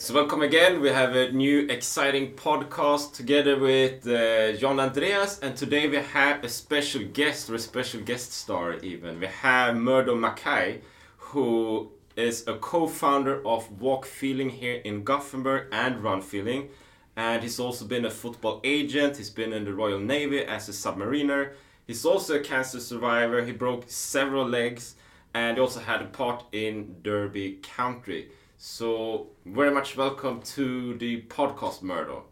So welcome again. We have a new exciting podcast together with uh, John Andreas, and today we have a special guest, or a special guest star even. We have Murdo Mackay, who is a co-founder of Walk Feeling here in Gothenburg and Run Feeling, and he's also been a football agent. He's been in the Royal Navy as a submariner. He's also a cancer survivor. He broke several legs, and also had a part in Derby County. So, very much welcome to the podcast, Murdo.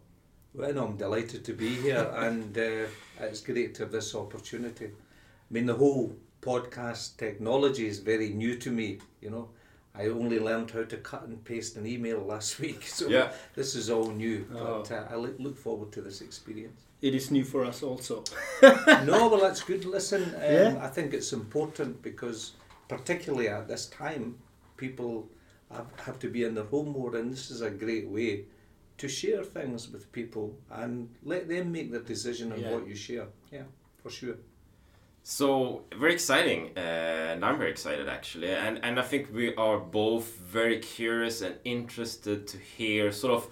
Well, I'm delighted to be here, and uh, it's great to have this opportunity. I mean, the whole podcast technology is very new to me. You know, I only learned how to cut and paste an email last week, so Yeah. this is all new. Oh. But uh, I look look forward to this experience. It is new for us also. no, well, that's good. Listen, um, Yeah. I think it's important because, particularly at this time, people have, have to be in their home more, and this is a great way to share things with people and let them make the decision on Yeah. what you share. Yeah, for sure. So very exciting, uh, and I'm very excited actually, and and I think we are both very curious and interested to hear sort of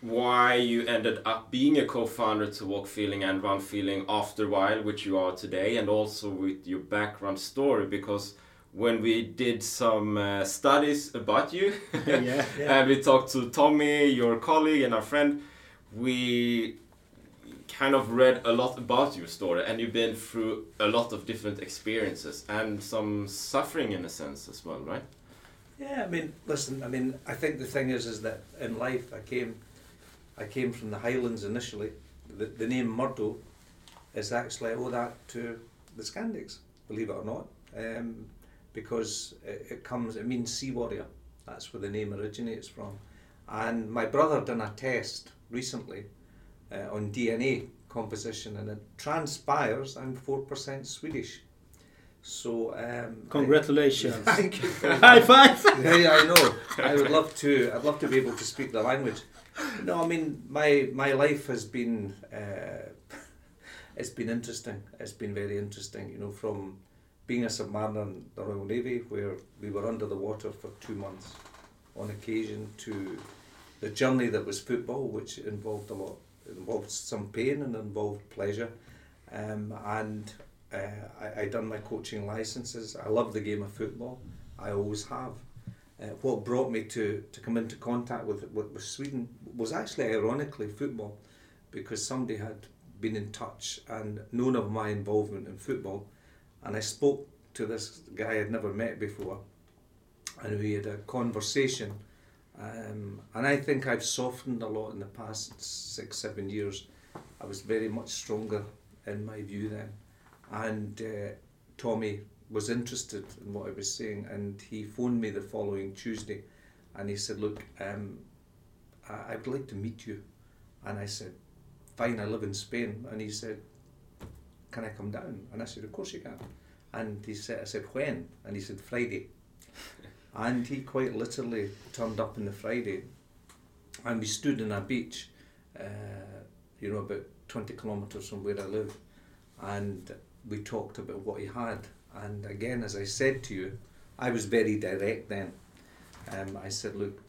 why you ended up being a co-founder to Walk Feeling and Run Feeling after a while, which you are today, and also with your background story because when we did some uh, studies about you yeah, yeah. and we talked to Tommy, your colleague and our friend, we kind of read a lot about your story and you've been through a lot of different experiences and some suffering in a sense as well, right? Yeah, I mean, listen. I mean, I think the thing is, is that in life, I came, I came from the Highlands initially. The, the name Murdo is actually I owe that to the Scandics, believe it or not, um, because it, it comes. It means sea warrior. That's where the name originates from. And my brother done a test recently uh, on DNA composition, and it transpires I'm four percent Swedish. So um, I- Congratulations. Thank you. High five. yeah, yeah, I know. I would love to. I'd love to be able to speak the language. No, I mean my my life has been. Uh, it's been interesting. It's been very interesting. You know, from being a submariner in the Royal Navy, where we were under the water for two months, on occasion, to the journey that was football, which involved a lot. Involved some pain and involved pleasure, um, and uh, I, I done my coaching licenses. I love the game of football. I always have. Uh, what brought me to, to come into contact with, with with Sweden was actually ironically football, because somebody had been in touch and known of my involvement in football, and I spoke to this guy I'd never met before, and we had a conversation, um, and I think I've softened a lot in the past six seven years. I was very much stronger in my view then, and uh, Tommy was interested in what I was saying, and he phoned me the following Tuesday, and he said, "Look, um, I, I would like to meet you," and I said, "Fine, I live in Spain," and he said, "Can I come down?" And I said, "Of course you can," and he said, "I said when?" And he said, "Friday," and he quite literally turned up on the Friday, and we stood on a beach, uh, you know, about twenty kilometres from where I live, and we talked about what he had. And again, as I said to you, I was very direct then. Um, I said, look,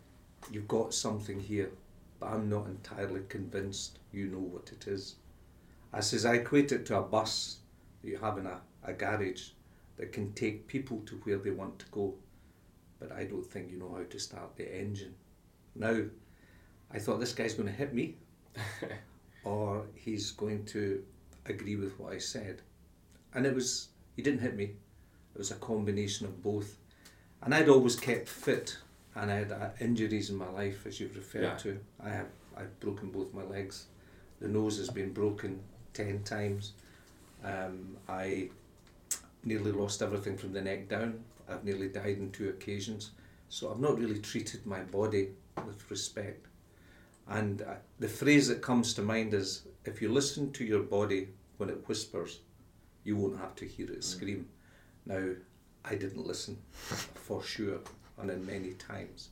you've got something here, but I'm not entirely convinced you know what it is. I says, I equate it to a bus that you have in a, a garage that can take people to where they want to go, but I don't think you know how to start the engine. Now, I thought this guy's going to hit me, or he's going to agree with what I said. And it was, he didn't hit me, it was a combination of both. And I'd always kept fit, and I had uh, injuries in my life, as you've referred Yeah. to. I have, I've broken both my legs. The nose has been broken 10 times. Um, I nearly lost everything from the neck down. I've nearly died on two occasions. So I've not really treated my body with respect. And uh, the phrase that comes to mind is if you listen to your body when it whispers, You won't have to hear it scream. Now, I didn't listen, for sure, and in many times.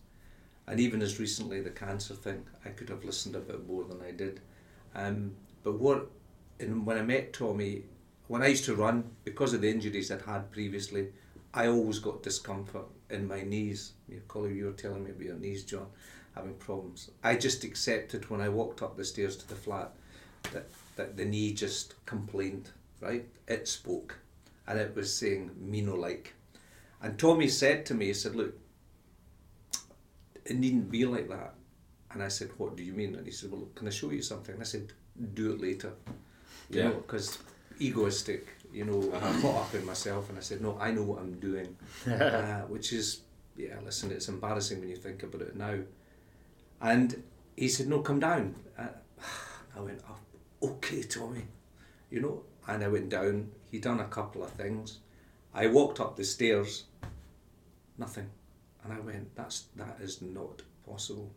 And even as recently the cancer thing, I could have listened a bit more than I did. Um, but what, and when I met Tommy, when I used to run, because of the injuries I'd had previously, I always got discomfort in my knees. You Colin, you were telling me about your knees, John, having problems. I just accepted when I walked up the stairs to the flat that, that the knee just complained, right? It spoke. And it was saying, me no like. And Tommy said to me, he said, look, it needn't be like that. And I said, what do you mean? And he said, well, can I show you something? And I said, do it later. You Yeah. know, because egoistic, you know, I caught up in myself and I said, no, I know what I'm doing. uh, which is, yeah, listen, it's embarrassing when you think about it now. And he said, no, come down. Uh, I went, oh, okay, Tommy. You know, and I went down. He done a couple of things. I walked up the stairs, nothing. And I went, that's, that is not possible.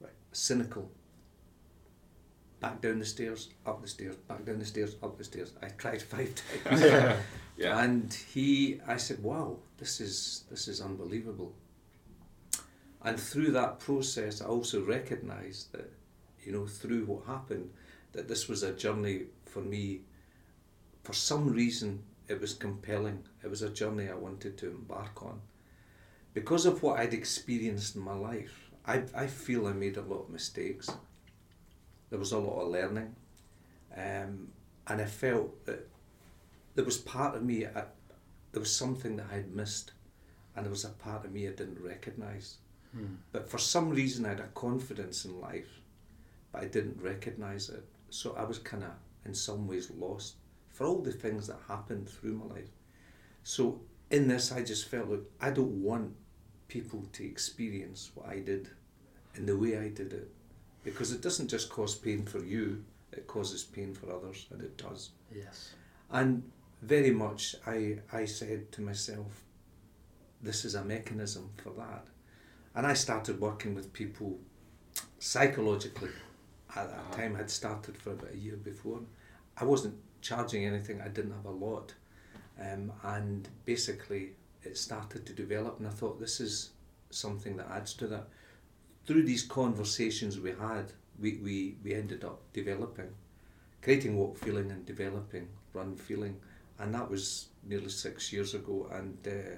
Right. Cynical. Back down the stairs, up the stairs, back down the stairs, up the stairs. I tried five times. Yeah. And he, I said, "Wow, this is this is unbelievable." And through that process, I also recognised that, you know, through what happened, that this was a journey for me. For some reason, it was compelling. It was a journey I wanted to embark on. Because of what I'd experienced in my life, I, I feel I made a lot of mistakes. There was a lot of learning. Um, and I felt that there was part of me, I, there was something that I had missed, and there was a part of me I didn't recognise. But for some reason, I had a confidence in life, but I didn't recognise it. So I was kind of, in some ways, lost for all the things that happened through my life. So in this, I just felt like I don't want people to experience what I did in the way I did it, because it doesn't just cause pain for you; it causes pain for others, and it does. Yes. And very much I, I said to myself, this is a mechanism for that. And I started working with people psychologically. At that time, I'd started for about a year before. I wasn't charging anything, I didn't have a lot. Um, and basically, it started to develop, and I thought this is something that adds to that. Through these conversations we had, we, we, we ended up developing creating walk feeling and developing run feeling and that was nearly six years ago and uh,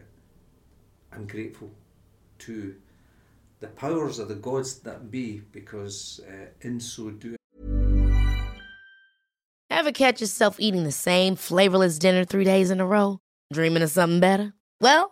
I'm grateful to the powers of the gods that be because uh, in so doing Ever catch yourself eating the same flavorless dinner three days in a row? Dreaming of something better? Well,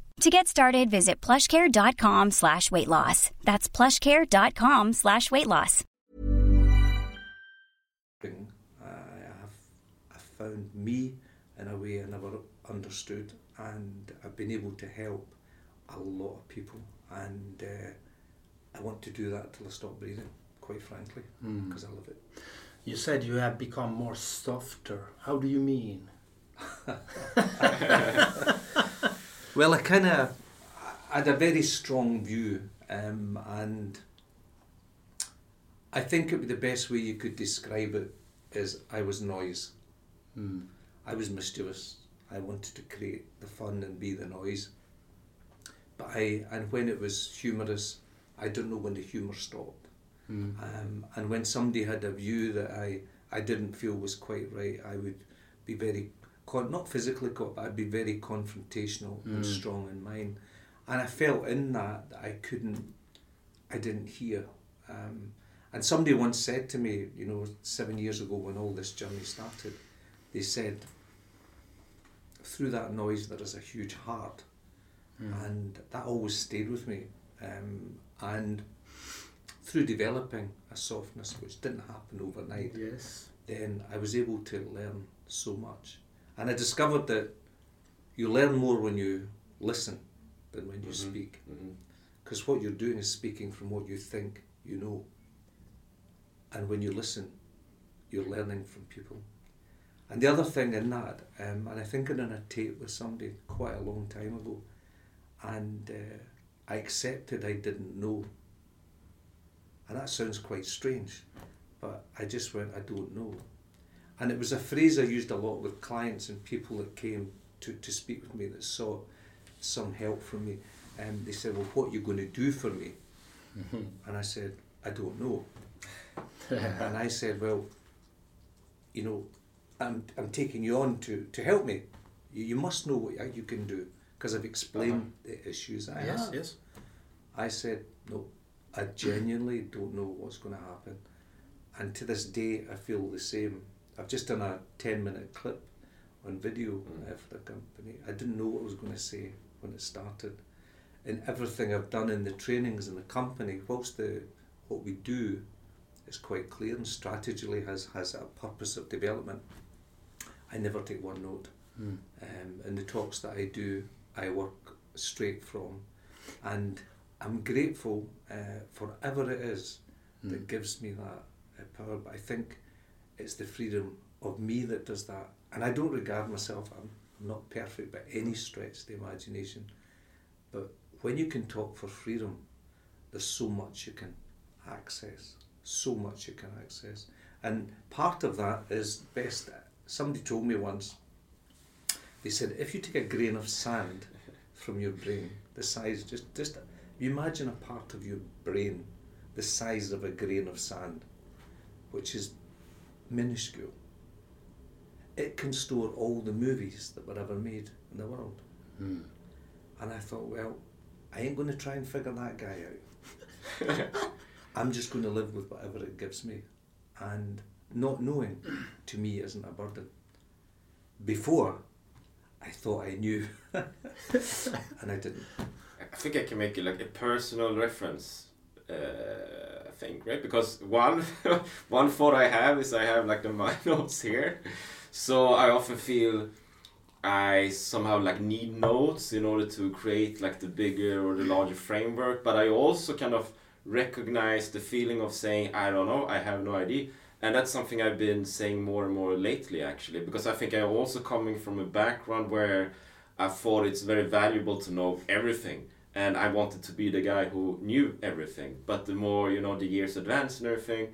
To get started, visit plushcare.com slash weight loss. That's plushcare.com slash weight loss. I have I found me in a way I never understood and I've been able to help a lot of people and uh, I want to do that till I stop breathing quite frankly because I love it You said you have become more softer. How do you mean? Well, I kind of had a very strong view, um, and I think it would be the best way you could describe it is I was noise. Mm. I was mischievous. I wanted to create the fun and be the noise. But I, and when it was humorous, I don't know when the humour stopped. Mm. Um, and when somebody had a view that I, I didn't feel was quite right, I would be very, con- not physically, co- but I'd be very confrontational and Mm. strong in mine. And I felt in that that I couldn't, I didn't hear. Um, and somebody once said to me, you know, seven years ago when all this journey started, they said, through that noise there is a huge heart. Mm. And that always stayed with me. Um, and through developing a softness, which didn't happen overnight, Yes. then I was able to learn so much. And I discovered that you learn more when you listen than when you Mhm. speak. Because what you're doing is speaking from what you think you know. And when you listen, you're learning from people. And the other thing in that, um, and I think I done a tape with somebody quite a long time ago, and uh, I accepted I didn't know. And that sounds quite strange, but I just went, I don't know. And it was a phrase I used a lot with clients and people that came to, to speak with me that sought some help from me. And they said, Well, what are you going to do for me? Mm-hmm. And I said, I don't know. and I said, Well, you know, I'm, I'm taking you on to, to help me. You, you must know what you can do because I've explained uh-huh. the issues I yes. have. Yes. I said, no, I genuinely don't know what's going to happen. And to this day, I feel the same. I've just done a 10 minute clip on video uh, for the company. I didn't know what I was going to say when it started. And everything I've done in the trainings in the company, whilst the what we do is quite clear and strategically has, has a purpose of development, I never take one note. Mm. Um, in the talks that I do, I work straight from, and I'm grateful uh, for whatever it is that Mm. gives me that uh, power. But I think it's the freedom of me that does that, and I don't regard myself. I'm, not perfect by any stretch of the imagination, but when you can talk for freedom, there's so much you can access. So much you can access, and part of that is best. Somebody told me once. They said if you take a grain of sand from your brain, the size just just you imagine a part of your brain the size of a grain of sand, which is minuscule. It can store all the movies that were ever made in the world. Mm. And I thought, well, I ain't going to try and figure that guy out. I'm just going to live with whatever it gives me. And not knowing to me isn't a burden. Before, I thought I knew, and I didn't. I think I can make it like a personal reference uh, thing, right? Because one one thought I have is I have like the my notes here, so I often feel I somehow like need notes in order to create like the bigger or the larger framework. But I also kind of recognize the feeling of saying I don't know, I have no idea. And that's something I've been saying more and more lately, actually, because I think I'm also coming from a background where I thought it's very valuable to know everything and I wanted to be the guy who knew everything. But the more you know, the years advance and everything,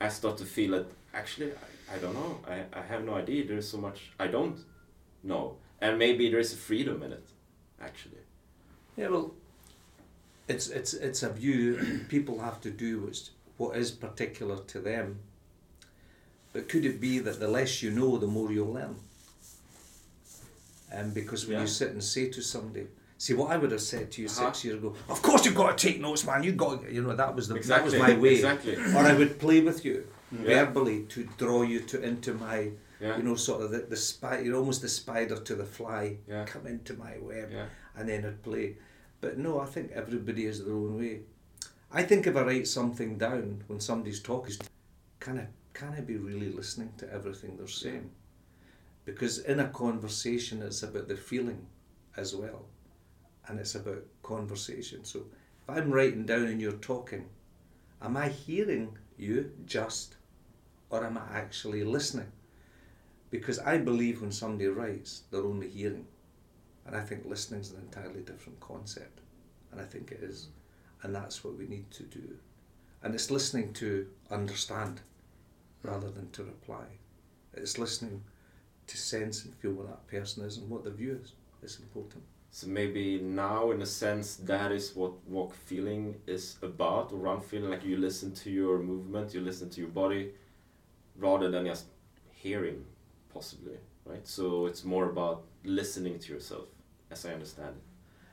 I start to feel that actually I, I don't know. I, I have no idea. There's so much I don't know, and maybe there's a freedom in it, actually. Yeah, well, it's it's it's a view people have to do what's, what is particular to them. But could it be that the less you know, the more you'll learn? Um, because when Yeah. you sit and say to somebody, see what I would have said to you Uh-huh. six years ago, of course you've got to take notes, man. You got, to, you know, that was the Exactly, that was my way. exactly. Or I would play with you Yeah. verbally to draw you to into my, Yeah. you know, sort of the the spy. You're almost the spider to the fly. Yeah. Come into my web Yeah. and then I'd play. But no, I think everybody has their own way. I think if I write something down when somebody's talking, can I can I be really listening to everything they're saying? Because in a conversation, it's about the feeling as well, and it's about conversation. So if I'm writing down and you're talking, am I hearing you just, or am I actually listening? Because I believe when somebody writes, they're only hearing. And I think listening is an entirely different concept. And I think it is. And that's what we need to do. And it's listening to understand rather than to reply. It's listening to sense and feel what that person is and what their view is. It's important. So maybe now, in a sense, that is what walk feeling is about, or run feeling. Like you listen to your movement, you listen to your body, rather than just hearing, possibly, right? So it's more about listening to yourself, as I understand it.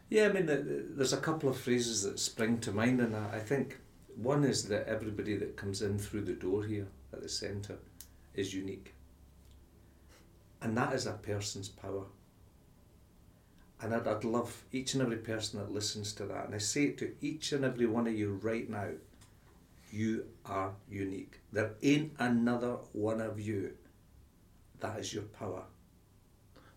Yeah, I mean, the- the- there's a couple of phrases that spring to mind in that. I think one is that everybody that comes in through the door here at the centre is unique. And that is a person's power. And I'd, I'd love each and every person that listens to that, and I say it to each and every one of you right now you are unique. There ain't another one of you. That is your power.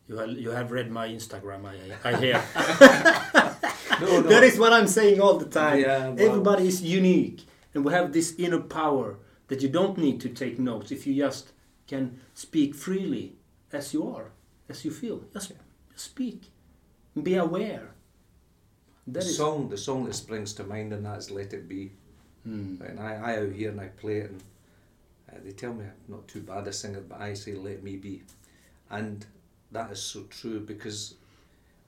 You have, you have read my Instagram, I, I hear. No, no. that is what I'm saying all the time. Yeah, well- Everybody is unique, and we have this inner power that you don't need to take notes if you just can speak freely as you are, as you feel. Just, just speak, be aware. The is song, the song that springs to mind and that is "Let It Be." Right, and I, I out here and I play it, and uh, they tell me I'm not too bad a singer, but I say "Let me be," and that is so true because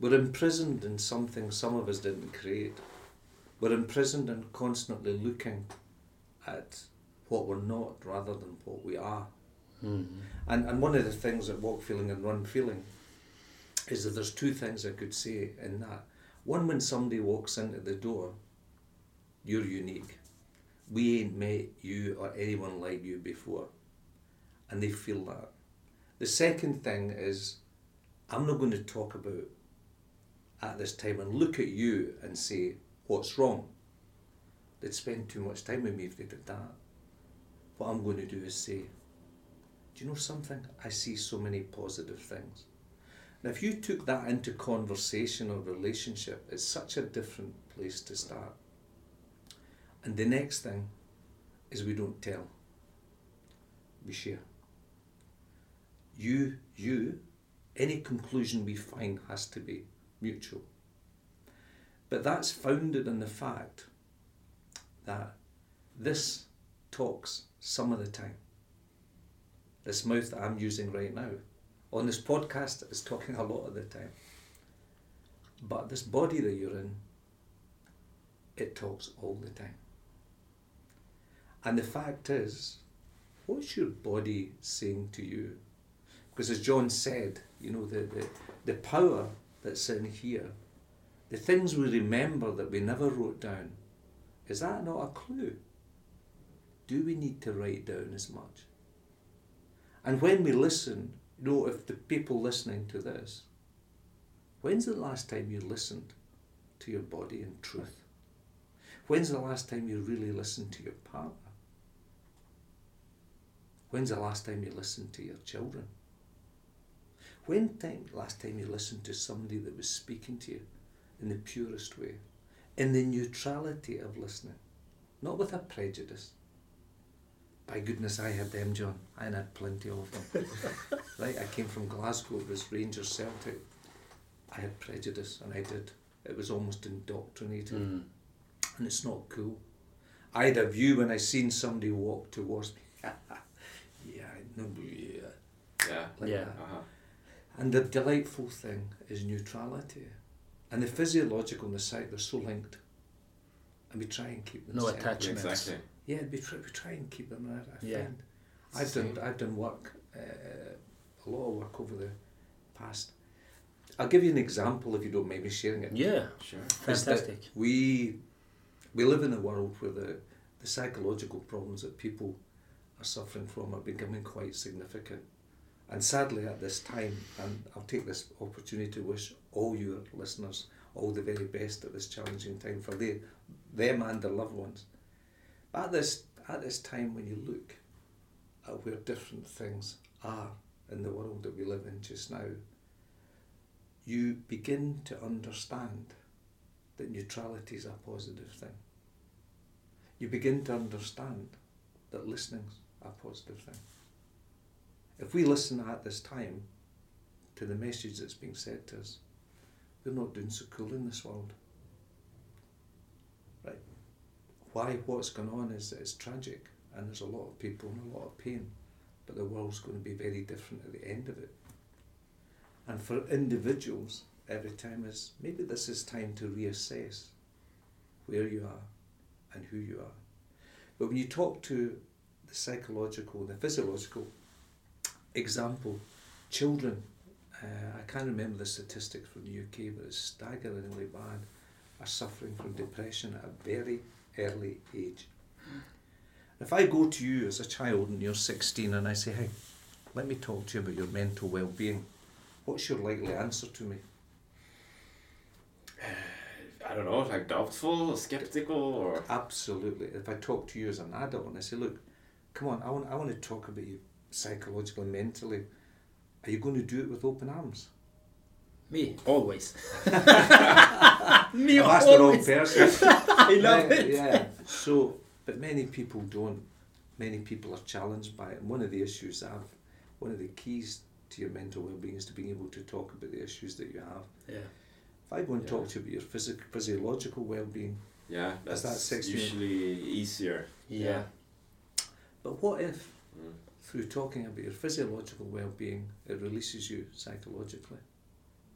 we're imprisoned in something some of us didn't create. We're imprisoned and constantly looking at what we're not rather than what we are. And and one of the things that walk feeling and run feeling is that there's two things I could say in that. One, when somebody walks into the door, you're unique. We ain't met you or anyone like you before. And they feel that. The second thing is, I'm not going to talk about at this time and look at you and say, what's wrong? They'd spend too much time with me if they did that. What I'm going to do is say, do you know something? I see so many positive things. Now, if you took that into conversation or relationship, it's such a different place to start. And the next thing is we don't tell, we share. You, you, any conclusion we find has to be mutual. But that's founded in the fact that this talks some of the time. This mouth that I'm using right now on this podcast is talking a lot of the time. But this body that you're in, it talks all the time. And the fact is, what's your body saying to you? Because as John said, you know, the, the, the power that's in here, the things we remember that we never wrote down, is that not a clue? Do we need to write down as much? And when we listen, know, if the people listening to this, when's the last time you listened to your body in truth? When's the last time you really listened to your partner? When's the last time you listened to your children? When time last time you listened to somebody that was speaking to you in the purest way, in the neutrality of listening, not with a prejudice? By goodness, I had them, John. I had plenty of them. right, I came from Glasgow. It was Rangers Celtic. I had prejudice, and I did. It was almost indoctrinated, and it's not cool. I had a view when I seen somebody walk towards me. yeah, I know. Yeah, Yeah. like Yeah. Uh-huh. And the delightful thing is neutrality. And the physiological and the psych, they're so linked. And we try and keep them No separate. attachments. Exactly. Yeah, we try, we try and keep them out. I Yeah. find. I've done I've done work, uh, a lot of work over the past. I'll give you an example if you don't mind me sharing it. Yeah, Sure. fantastic. We we live in a world where the, the psychological problems that people are suffering from are becoming quite significant. And sadly, at this time, and I'll take this opportunity to wish all your listeners all the very best at this challenging time for they, them and their loved ones. At this, at this time, when you look at where different things are in the world that we live in just now, you begin to understand that neutrality is a positive thing. You begin to understand that listening's a positive thing. If we listen at this time to the message that's being said to us, we're not doing so cool in this world. Right? Why what's going on is is tragic, and there's a lot of people in a lot of pain, but the world's going to be very different at the end of it. And for individuals, every time is maybe this is time to reassess where you are and who you are. But when you talk to the psychological, the physiological example, children, uh, I can't remember the statistics from the UK, but it's staggeringly bad, are suffering from depression at a very early age. If I go to you as a child and you're 16 and I say, hey, let me talk to you about your mental well-being, what's your likely answer to me? I don't know, like doubtful, or skeptical, or Absolutely. If I talk to you as an adult and I say, look, come on, I want, I want to talk about you psychologically, mentally, are you going to do it with open arms? Me, always. Me, I've asked the wrong always. person. I love yeah, it. Yeah. So, but many people don't. Many people are challenged by it. And one of the issues I've, one of the keys to your mental well-being is to being able to talk about the issues that you have. Yeah. If I go and Yeah. talk to you about your physic- physiological well-being, yeah, Is that's that 16? usually easier. Yeah. but what if Mm. through talking about your physiological well-being, it releases you psychologically?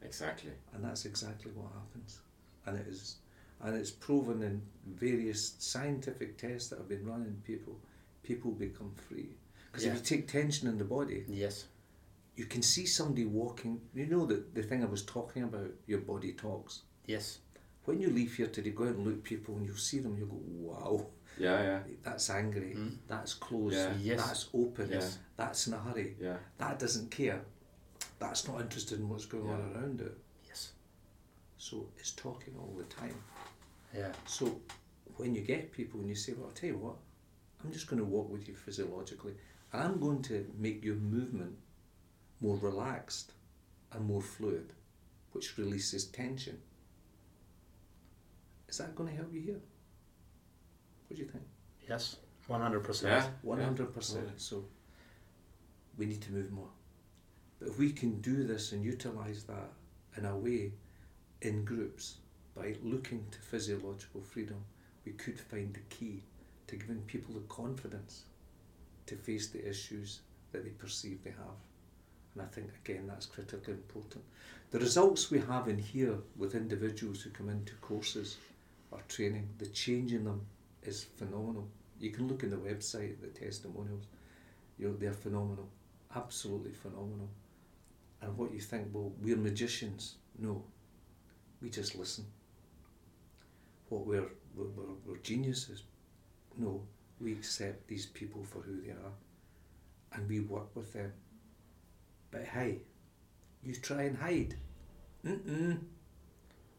Exactly. And that's exactly what happens. And it is and it's proven in various scientific tests that have been run in people, people become free. Because Yeah. if you take tension in the body, Yes. you can see somebody walking you know that the thing I was talking about, your body talks. Yes. When you leave here today, go out and look at people and you'll see them, you'll go, Wow, Yeah, yeah, that's angry, Mm. that's closed, Yeah. Yes. that's open, Yes. that's in a hurry, yeah. that doesn't care. That's not interested in what's going on around it. Yes. So it's talking all the time. Yeah. So when you get people and you say, well, I'll tell you what, I'm just going to walk with you physiologically and I'm going to make your movement more relaxed and more fluid, which releases tension. Is that going to help you here? What do you think? Yes. One hundred percent. Yeah. One hundred percent. So we need to move more. But if we can do this and utilize that in a way in groups by looking to physiological freedom, we could find the key to giving people the confidence to face the issues that they perceive they have. And I think again that's critically important. The results we have in here with individuals who come into courses or training, the change in them is phenomenal. You can look in the website, the testimonials, you know, they're phenomenal, absolutely phenomenal. And what you think, well, we're magicians. No, we just listen. What we're, we're, we're, we're geniuses. No, we accept these people for who they are and we work with them. But hey, you try and hide. Mm-mm.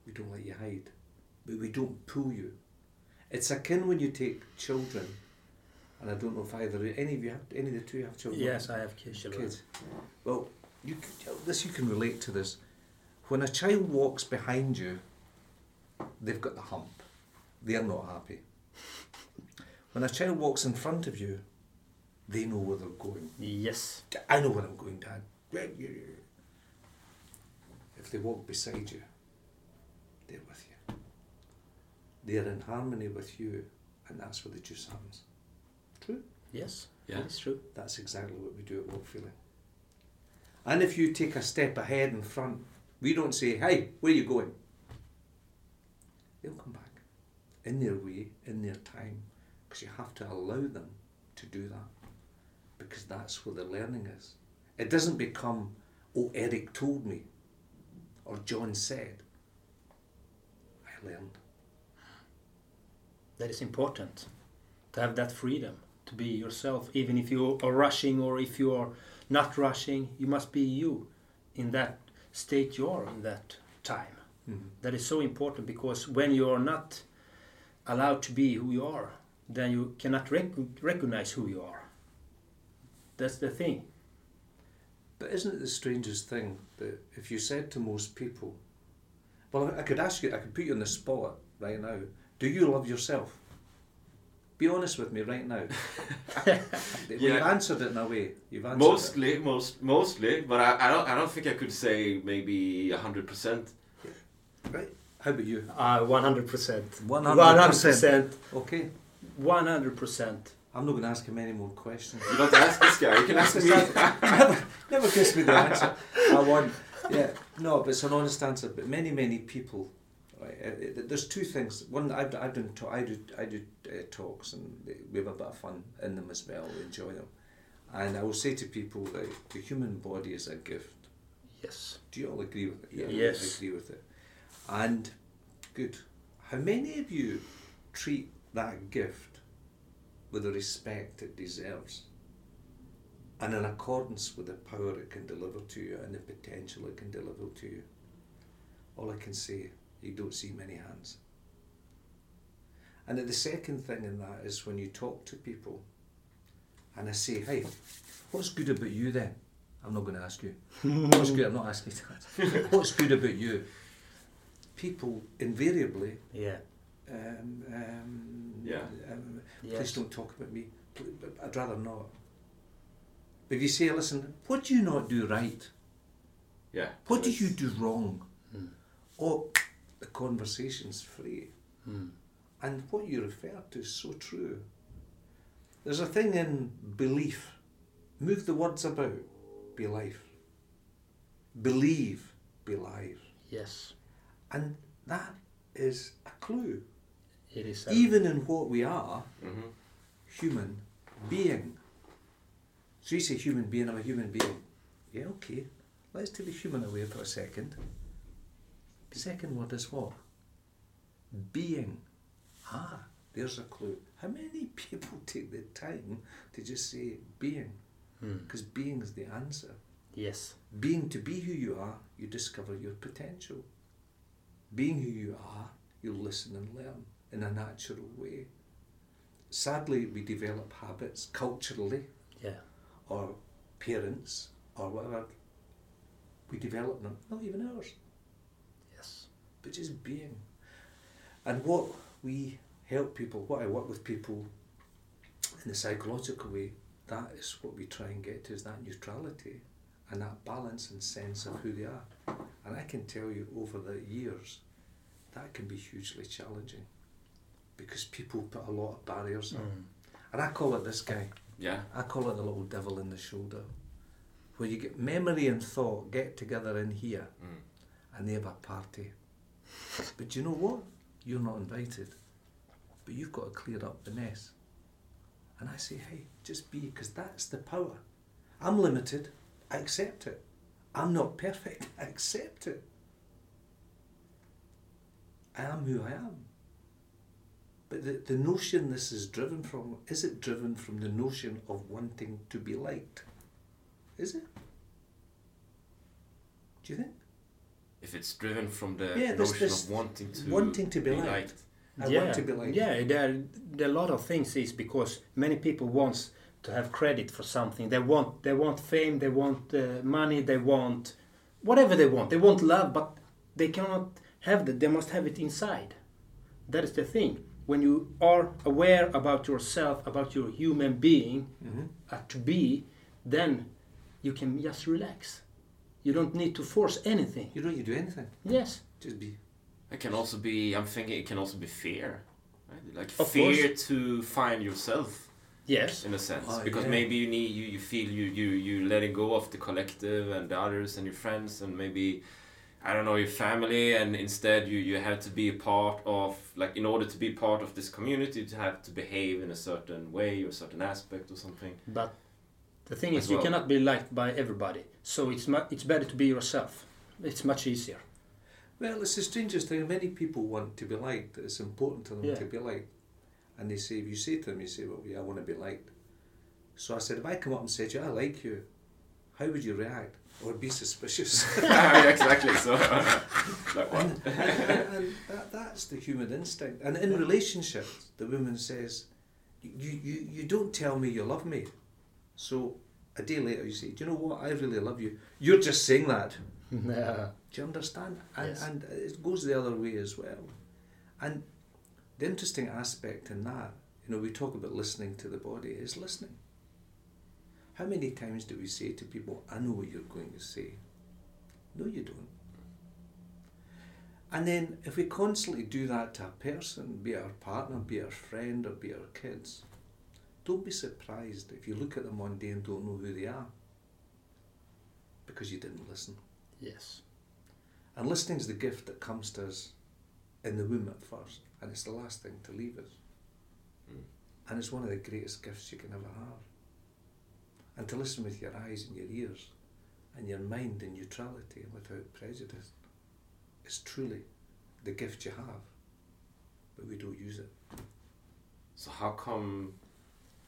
We don't let you hide, but we don't pull you. It's akin when you take children, and I don't know if either any of you have any of the two have children. Yes, I have kids. children. kids. Well, you this you can relate to this. When a child walks behind you, they've got the hump. They're not happy. When a child walks in front of you, they know where they're going. Yes. I know where I'm going, Dad. If they walk beside you, they're with you. They're in harmony with you, and that's where the juice happens. True? Yes. Yeah. It's true. That's exactly what we do at Walk Feeling. And if you take a step ahead in front, we don't say, hey, where are you going? They'll come back in their way, in their time, because you have to allow them to do that, because that's where the learning is. It doesn't become, oh, Erik told me, or John said. I learned. That is important to have that freedom to be yourself, even if you are rushing or if you are not rushing. You must be you in that state you are in that time. Mm-hmm. That is so important because when you are not allowed to be who you are, then you cannot rec- recognize who you are. That's the thing. But isn't it the strangest thing that if you said to most people, well, I could ask you, I could put you on the spot right now. Do you love yourself? Be honest with me right now. well, You've answered it in a way. You've answered Mostly, most, mostly, but I, I don't, I don't think I could say maybe hundred percent. Right? How about you? Uh, 100%. 100%. 100%. Okay. 100%. I'm not going to ask him any more questions. You don't ask this guy. You can ask me. never, never gives me the answer I want. Yeah, no, but it's an honest answer. But many, many people, right? uh, there's two things. One, I've, I've done, ta- I do, I do uh, talks, and we have a bit of fun in them as well. We enjoy them, and I will say to people that the human body is a gift. Yes. Do you all agree with it? Yeah, Yes. I agree with it. And good. How many of you treat that gift with the respect it deserves and in accordance with the power it can deliver to you and the potential it can deliver to you? All I can say, you don't see many hands. And the second thing in that is when you talk to people and I say, hey, what's good about you then? I'm not going to ask you. What's good? I'm not asking you that. What's good about you? People invariably, Yeah. um, um, Yeah. um, please don't talk about me. I'd rather not. But if you say, listen, what do you not do right? Yeah. What do you do wrong? Oh, the conversation's free. And what you refer to is so true. There's a thing in belief. Move the words about. Be life. Believe. Be life. Yes. And that is a clue. It is. a- Even in what we are, Mhm. human being. So you say human being, I'm a human being. Yeah, okay. Let's take the human away for a second. Second word is what? Being. Ah, there's a clue. How many people take the time to just say being? Because being is the answer. Yes. Being to be who you are, you discover your potential. Being who you are, you listen and learn in a natural way. Sadly, we develop habits culturally, Yeah. or parents, or whatever. We develop them, not even ours. But just being. And what we help people, what I work with people in the psychological way, that is what we try and get to is that neutrality and that balance and sense of who they are. And I can tell you over the years, that can be hugely challenging because people put a lot of barriers up. Mm. And I call it this guy, Yeah. I call it the little devil in the shoulder, where you get memory and thought get together in here mm. and they have a party. But you know what? You're not invited. But you've got to clear up the mess. And I say, hey, just be, because that's the power. I'm limited. I accept it. I'm not perfect. I accept it. I am who I am. But the, the notion this is driven from, is it driven from the notion of wanting to be liked? Is it? Do you think? If it's driven from the Yeah, there's notion this of wanting to wanting to be liked. I yeah. want to be liked. Yeah, there, there are a lot of things is because many people wants to have credit for something. They want they want fame, they want uh, money, they want whatever they want. They want love, but they cannot have that. They must have it inside. That is the thing. When you are aware about yourself, about your human being, uh, to be, then you can just relax. You don't need to force anything. You don't need to do anything. Yes. Just be. It can also be. I'm thinking it can also be fear, right? Like Of fear to find yourself Yes. in a sense, Oh, because yeah. maybe you need you, you feel you you you letting go of the collective and the others and your friends and maybe I don't know your family and instead you you have to be a part of like in order to be part of this community to have to behave in a certain way or a certain aspect or something. But the thing As is, you cannot be liked by everybody. So it's mu- it's better to be yourself. It's much easier. Well, it's the strangest thing. Many people want to be liked. It's important to them Yeah. to be liked. And they say, if you say to them, you say, well, yeah, I want to be liked. So I said, if I come up and said to you, I like you, how would you react? Or be suspicious. yeah, exactly. So like what? and and that, that's the human instinct. And in relationships, the woman says, you, you, you don't tell me you love me. So a day later you say, do you know what? I really love you. You're just saying that. Yeah. Do you understand? And, Yes. and it goes the other way as well. And the interesting aspect in that, you know, we talk about listening to the body, is listening. How many times do we say to people, I know what you're going to say? No, you don't. And then if we constantly do that to a person, be it our partner, be it our friend, or be it our kids, don't be surprised if you look at them one day and don't know who they are. Because you didn't listen. Yes. And listening is the gift that comes to us in the womb at first, and it's the last thing to leave us. Mm. And it's one of the greatest gifts you can ever have. And to listen with your eyes and your ears and your mind in neutrality and without prejudice is truly the gift you have, but we don't use it. So how come?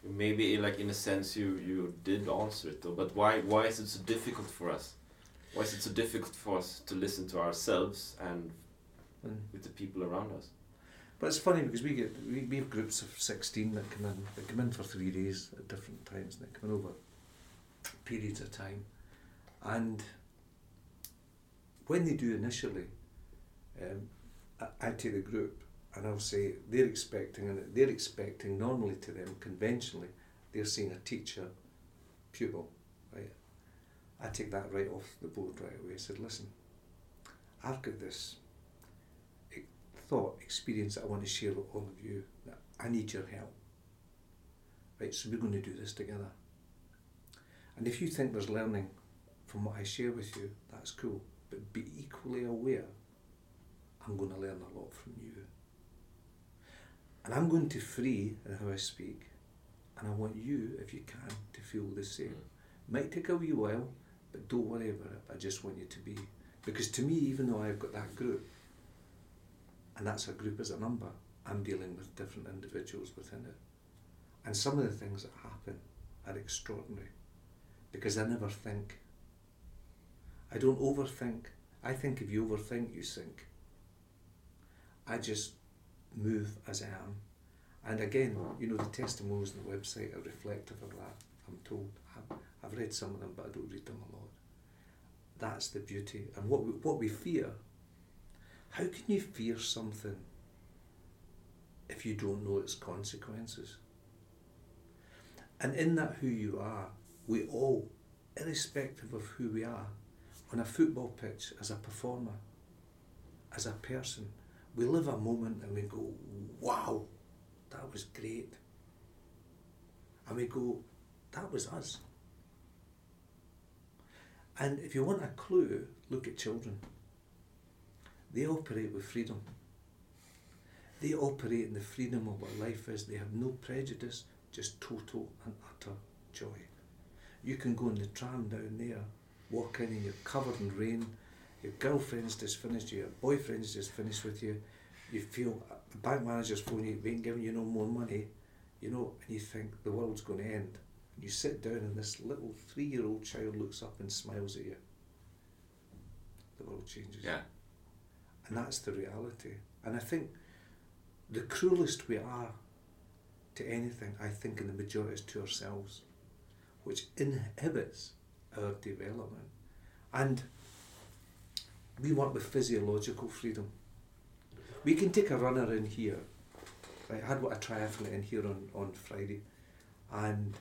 Maybe like in a sense you you did answer it though, but why why is it so difficult for us? Why is it so difficult for us to listen to ourselves and And with the people around us? But it's funny because we get we, we have groups of sixteen that come in. They come in for three days at different times, and they come in over periods of time. And when they do initially, um, I, I take the group and I'll say they're expecting, and they're expecting normally to them conventionally, they're seeing a teacher, pupil, right? I take that right off the board right away. I said, listen, I've got this thought, experience that I want to share with all of you. That I need your help. Right, so we're going to do this together. And if you think there's learning from what I share with you, that's cool. But be equally aware I'm going to learn a lot from you. And I'm going to free in how I speak. And I want you, if you can, to feel the same. Mm. Might take a wee while, but don't worry about it. I just want you to be. Because to me, even though I've got that group, and that's a group as a number, I'm dealing with different individuals within it. And some of the things that happen are extraordinary because I never think. I don't overthink. I think if you overthink, you sink. I just move as I am. And again, you know, the testimonials on the website are reflective of that, I'm told. I've, read some of them, but I don't read them a lot. That's the beauty. And what we, what we fear, how can you fear something if you don't know its consequences? And in that who you are, we all, irrespective of who we are, on a football pitch, as a performer, as a person, we live a moment and we go, wow, that was great. And we go, that was us. And if you want a clue, look at children. They operate with freedom. They operate in the freedom of what life is. They have no prejudice, just total and utter joy. You can go in the tram down there, walk in and you're covered in rain, your girlfriend's just finished, your boyfriend's just finished with you, you feel the bank manager's phoning you, ain't giving you no more money, you know, and you think the world's going to end. And you sit down and this little three year old child looks up and smiles at you. The world changes. Yeah. And that's the reality. And I think the cruelest we are to anything, I think, in the majority is to ourselves, which inhibits our development. And we work with physiological freedom. We can take a runner in here. I had what a triathlete in here on, on Friday, and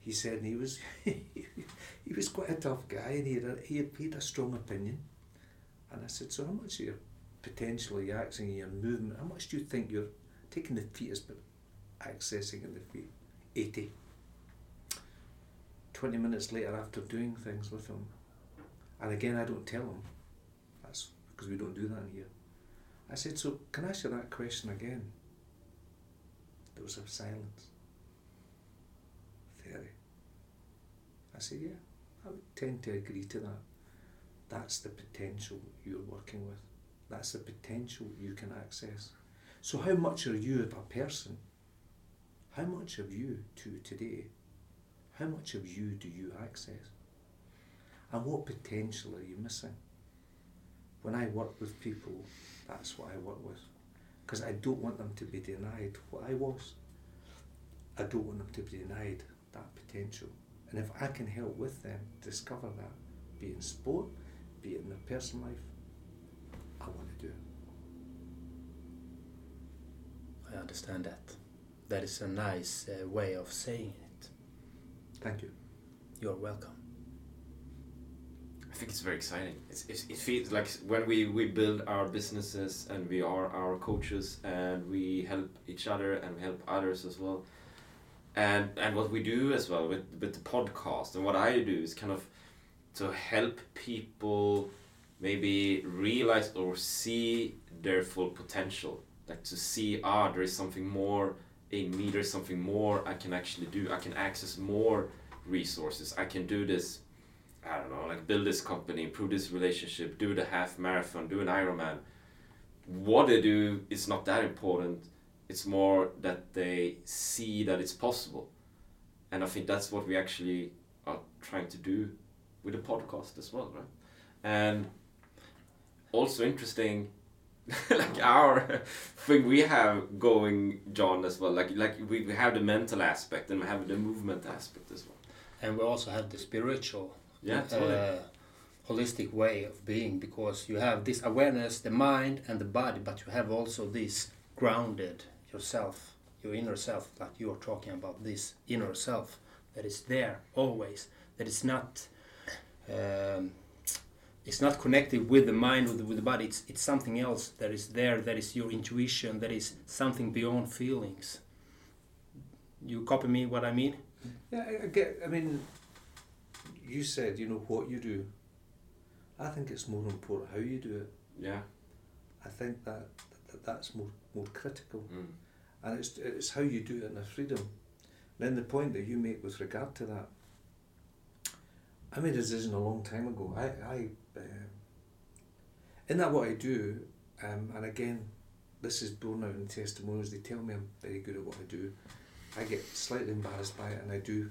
he said he was he was quite a tough guy, and he had a, he had, a strong opinion. And I said, so how much of your potential are you accessing in your movement? How much do you think you're taking the feet as but accessing in the feet? 80. 20 minutes later after doing things with him. And again, I don't tell him. Because we don't do that in here. I said, so can I ask you that question again? There was a silence. 30. I said, yeah, I would tend to agree to that. That's the potential you're working with. That's the potential you can access. So, how much are you of a person? How much of you to today? How much of you do you access? And what potential are you missing? When I work with people, that's what I work with. Because I don't want them to be denied what I was. I don't want them to be denied that potential. And if I can help with them discover that, be it in sport, be it in their personal life, I want to do it. I understand that. That is a nice uh, way of saying it. Thank you. You're welcome. I think it's very exciting. It's, it's, it feels like when we, we build our businesses and we are our coaches and we help each other and we help others as well. And and what we do as well with with the podcast and what I do is kind of to help people maybe realize or see their full potential. Like to see ah there is something more in me. There's something more I can actually do. I can access more resources. I can do this I don't know, like build this company, improve this relationship, do the half marathon, do an Ironman. What they do is not that important. It's more that they see that it's possible. And I think that's what we actually are trying to do with the podcast as well, right? And also interesting, like our thing we have going, John, as well. Like like we, we have the mental aspect and we have the movement aspect as well. And we also have the spiritual Yeah, totally. uh, holistic way of being because you have this awareness, the mind and the body, but you have also this grounded yourself, your inner self, like you are talking about this inner self that is there always, that is not. Um, it's not connected with the mind with the, with the body it's, it's something else that is there that is your intuition that is something beyond feelings you copy me what i mean Yeah, I, I get. I mean, you said you know what you do. I think it's more important how you do it. Yeah. I think that, that that's more more critical, Mm. and it's it's how you do it in the freedom. Then the point that you make with regard to that. I made a decision a long time ago. I I um in that what I do, um, and again, this is borne out in testimonials. They tell me I'm very good at what I do. I get slightly embarrassed by it, and I do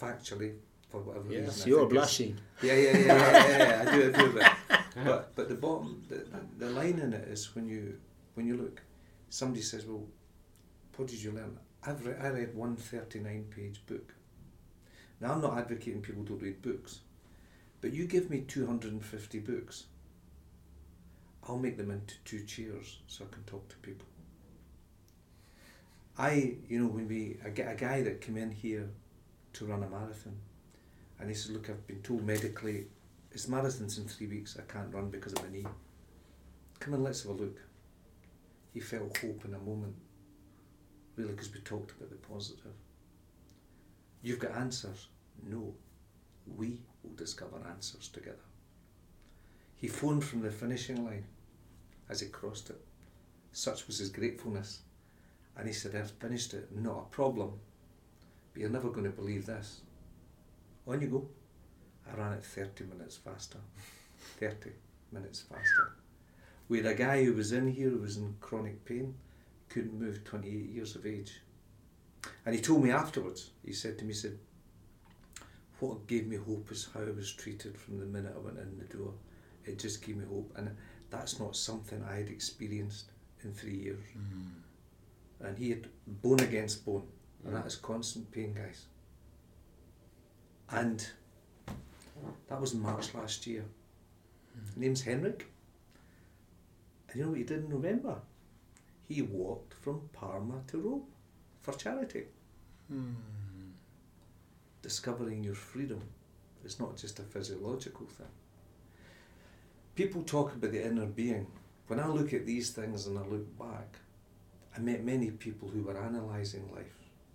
factually for whatever reason. you're blushing yeah, yeah, yeah, yeah, yeah, yeah, I do, I do, but, but but the bottom, the, the, the line in it is when you when you look, somebody says, well, what did you learn? I've read, I read one thirty nine page book. Now I'm not advocating people don't read books, but you give me two hundred and fifty books. I'll make them into two chairs so I can talk to people. I, you know, when we I get a guy that came in here to run a marathon, and he said, "Look, I've been told medically, it's marathons in three weeks. I can't run because of my knee. Come in, let's have a look." He felt hope in a moment, really, because we talked about the positive. You've got answers. No, we will discover answers together. He phoned from the finishing line as he crossed it. Such was his gratefulness. And he said, I've finished it, not a problem. But you're never going to believe this. On you go. I ran it 30 minutes faster. 30 minutes faster. We had a guy who was in here who was in chronic pain, couldn't move, 28 years of age. And he told me afterwards, he said to me, he said, what gave me hope is how I was treated from the minute I went in the door. It just gave me hope. And that's not something I had experienced in three years. Mm. And he had bone against bone. And mm. that is constant pain, guys. And that was March last year. His name's Henrik. And you know what he did in November? He walked from Parma to Rome for charity. Hmm. Discovering your freedom is not just a physiological thing. People talk about the inner being. When I look at these things and I look back, I met many people who were analysing life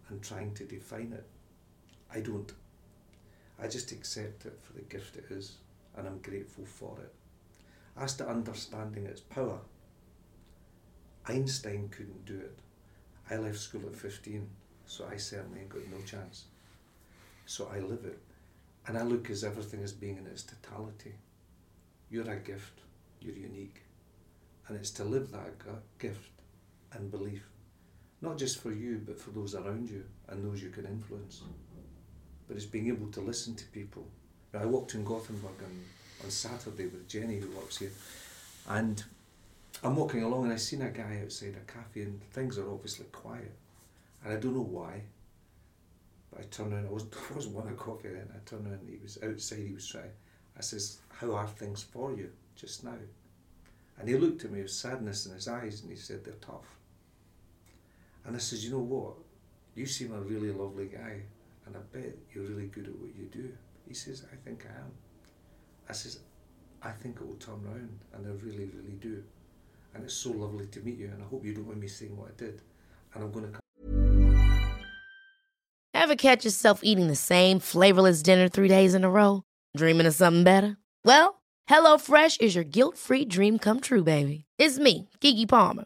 and trying to define it. I don't. I just accept it for the gift it is and I'm grateful for it. As to understanding its power, Einstein couldn't do it. I left school at 15, so I certainly got no chance. So I live it. And I look as everything as being in its totality. You're a gift, you're unique. And it's to live that gift and belief, not just for you, but for those around you and those you can influence. But it's being able to listen to people. Now, I walked in Gothenburg on, on Saturday with Jenny, who works here, and I'm walking along and I seen a guy outside a cafe, and things are obviously quiet. And I don't know why, but I turned around, I was, wasn't wanting a coffee then. I turned around and he was outside, he was trying. I says, How are things for you just now? And he looked at me with sadness in his eyes and he said, They're tough. And I says, You know what? You seem a really lovely guy, and I bet you're really good at what you do. He says, I think I am. I says, I think it will turn round, and I really, really do. And it's so lovely to meet you, and I hope you don't mind me saying what I did. And I'm going to come. Ever catch yourself eating the same flavorless dinner three days in a row? Dreaming of something better? Well, HelloFresh is your guilt free dream come true, baby. It's me, Keke Palmer.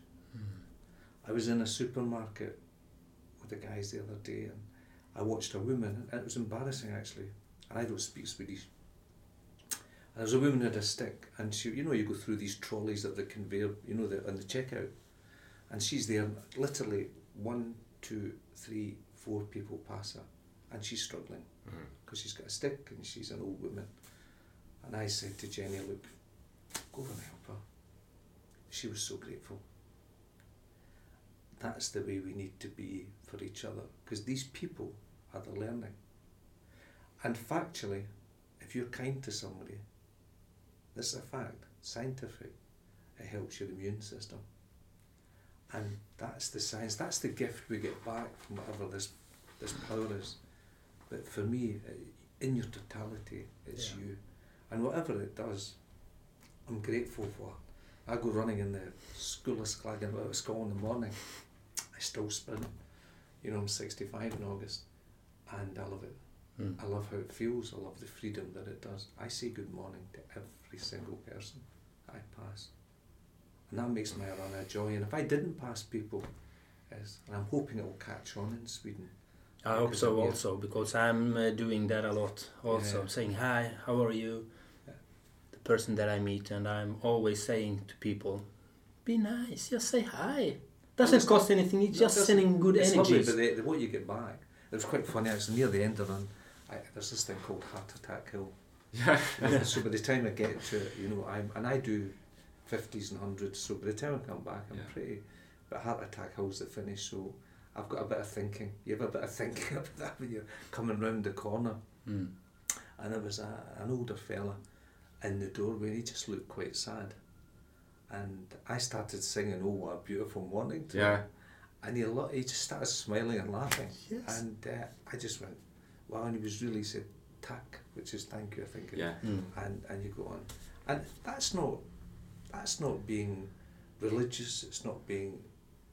I was in a supermarket with the guys the other day and I watched a woman, and it was embarrassing actually, and I don't speak Swedish. And there was a woman had a stick, and she, you know, you go through these trolleys at the conveyor, you know, the, on the checkout, and she's there, literally one, two, three, four people pass her, and she's struggling mm-hmm. because she's got a stick and she's an old woman. And I said to Jenny, look, go over and help her. She was so grateful. That's the way we need to be for each other because these people are the learning. And factually, if you're kind to somebody, this is a fact, scientific, it helps your immune system. And that's the science, that's the gift we get back from whatever this, this power is. But for me, in your totality, it's Yeah. you. And whatever it does, I'm grateful for. I go running in the school of Sclagan out of school in the morning. Still sprint. You know, I'm 65 in August. And I love it. Mm. I love how it feels. I love the freedom that it does. I say good morning to every single person I pass. And that makes my run a joy. And if I didn't pass people, is, and I'm hoping it will catch on in Sweden. I hope so also because I'm uh, doing that a lot also Yeah. saying hi how are you Yeah. the person that I meet and I'm always saying to people be nice just say hi doesn't it's cost anything it's No, just sending good it's energies Lovely, but the, the, what you get back, it was quite funny actually. Near the end of the run, I, there's this thing called Heart Attack Hill. Yeah. You so by the time I get to it, you know, I'm and I do fifties and hundreds. So by the time I come back, I'm Yeah. pretty. But Heart Attack Hill's the finish, so I've got a bit of thinking. You have a bit of thinking about that when you're coming round the corner. Mm. And there was a, an older fella in the doorway, he just looked quite sad. And I started singing, "Oh, what a beautiful morning!" to Yeah. him. And he, lo- he just started smiling and laughing. Yes. And uh, I just went, wow. And he was really said, tack, which is thank you, I think. Yeah. Mm. And, and you go on. And that's not, that's not being religious, it's not being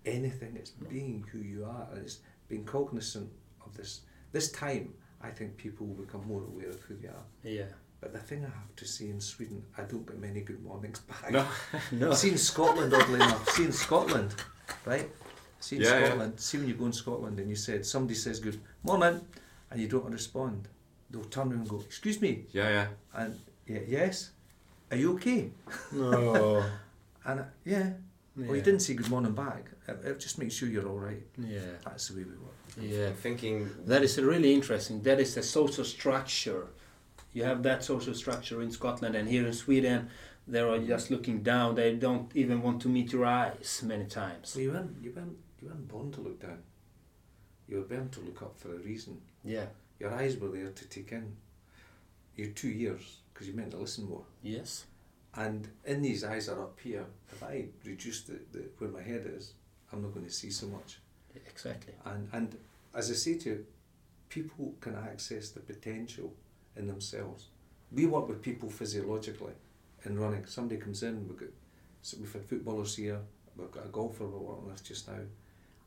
anything, it's being who you are. And it's being cognizant of this. This time, I think people will become more aware of who they are. yeah But the thing I have to say in Sweden, I don't get many good mornings back. No. no See in Scotland, oddly enough. See in Scotland, right? See in Yeah, yeah. Scotland. See when you go in Scotland and you said somebody says good morning, and you don't respond, they'll turn around and go, "Excuse me," Yeah, yeah. and yeah, yes, are you okay? no And I, yeah, well, you didn't say good morning back. It, it just makes sure you're all right. yeah That's the way we work. yeah thinking. That is really interesting. That is a social structure. You have that social structure in Scotland and here in Sweden, they are just looking down. They don't even want to meet your eyes many times. So you weren't, you weren't, you weren't born to look down. You were born to look up for a reason. Yeah. Your eyes were there to take in. Your two ears, because you meant to listen more. Yes. And in these eyes are up here. If I reduce the, the where my head is, I'm not going to see so much. Exactly. And and as I say to you, people can access the potential in themselves. We work with people physiologically in running. Somebody comes in, we've got so we've had footballers here, we've got a golfer we're working with just now.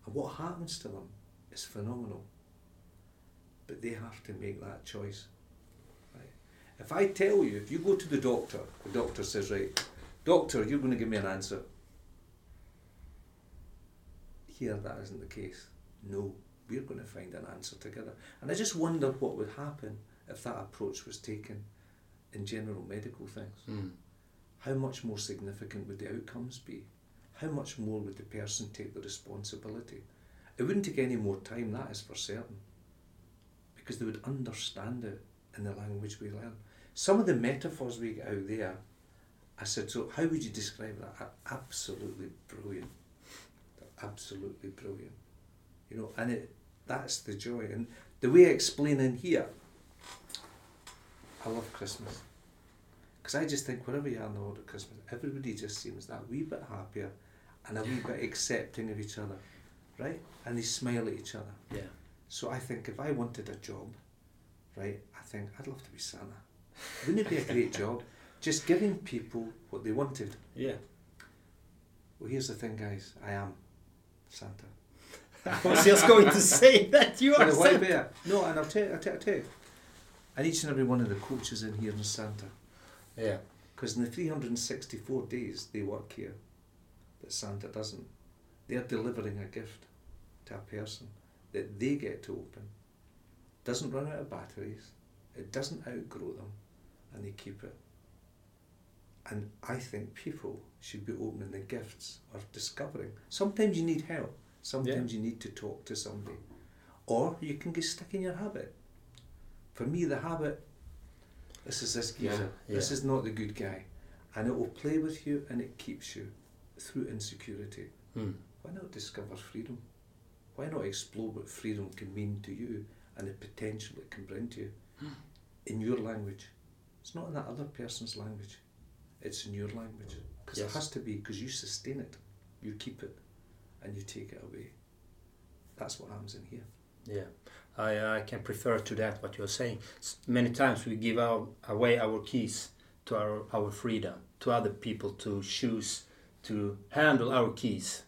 And what happens to them is phenomenal. But they have to make that choice. Right? If I tell you, if you go to the doctor, the doctor says, right, Doctor, you're going to give me an answer. Here, that isn't the case. No, we're going to find an answer together. And I just wonder what would happen if that approach was taken in general medical things. Mm. How much more significant would the outcomes be? How much more would the person take the responsibility? It wouldn't take any more time, that is for certain, because they would understand it in the language we learn. Some of the metaphors we get out there, I said, so how would you describe that? Absolutely brilliant. They're absolutely brilliant. You know, and it that's the joy. And the way I explain in here, I love Christmas. Because I just think wherever you are in the world at Christmas, everybody just seems that wee bit happier and a wee bit accepting of each other, right? And they smile at each other. Yeah. So I think if I wanted a job, right, I think I'd love to be Santa. Wouldn't it be a great job? Just giving people what they wanted. Yeah. Well, here's the thing, guys. I am Santa. I was just going to say that you are Well, Santa. bear? No, and I'll tell I'll tell, I'll tell you. And each and every one of the coaches in here is Santa. Yeah. Because in the 364 days they work here, that Santa doesn't, they're delivering a gift to a person that they get to open. Doesn't run out of batteries, it doesn't outgrow them, and they keep it. And I think people should be opening the gifts or discovering. Sometimes you need help, sometimes you need to talk to somebody, or you can get stuck in your habit. For me, the habit this is this geezer. Yeah, This is not the good guy. And it will play with you and it keeps you through insecurity. Mm. Why not discover freedom? Why not explore what freedom can mean to you and the potential it can bring to you in your language? It's not in that other person's language. It's in your language. Because Yes. it has to be, because you sustain it, you keep it, and you take it away. That's what happens in here. Yeah, I, uh, I can prefer to that what you're saying. Many times we give our, away our keys to our, our freedom to other people to choose to handle our keys,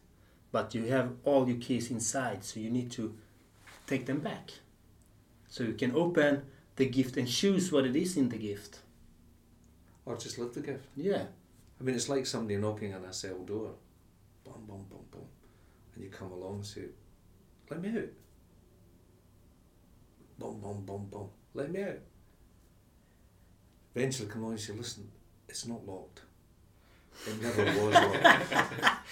but you have all your keys inside, so you need to take them back. So you can open the gift and choose what it is in the gift. Or just live the gift. Yeah, I mean, it's like somebody knocking on a cell door. Boom, boom, boom, boom. And you come along and say, let me out. Bum, boom, boom, boom. Let me out. Eventually come on and say, listen, it's not locked. It never was locked.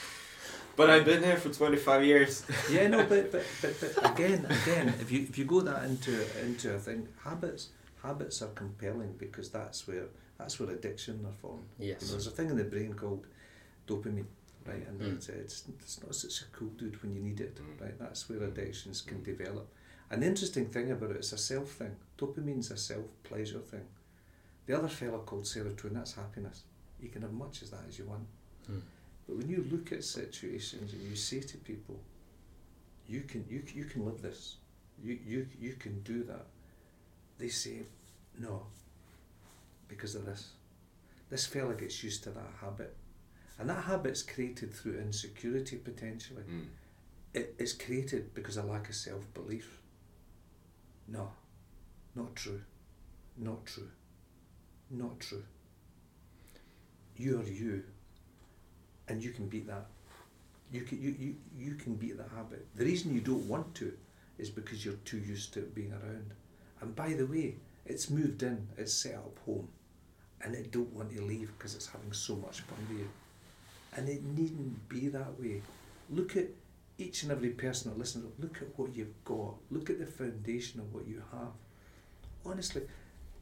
But I've been here for 25 years. yeah, no, but, but, but, but again, again, if you if you go that into into a thing, habits habits are compelling because that's where that's where addiction are formed. You Yes. know, there's a thing in the brain called dopamine, right? And Mm. it's, it's it's not such a cool dude when you need it, right? That's where addictions can develop. An interesting thing about it, it's a self thing. Dopamine's a self pleasure thing. The other fella called serotonin, that's happiness. You can have much as that as you want. Mm. But when you look at situations and you say to people, you can you you can live this, you you you can do that, they say, no, because of this. This fella gets used to that habit, and that habit's created through insecurity potentially. Mm. It, it's created because of lack of self belief. No, not true, not true, not true. You are you, and you can beat that. You can you, you, you can beat that habit. The reason you don't want to is because you're too used to it being around. And by the way, it's moved in, it's set up home, and it don't want to leave because it's having so much fun with you. And it needn't be that way. Look at each and every person that listens. Look at what you've got. Look at the foundation of what you have. Honestly,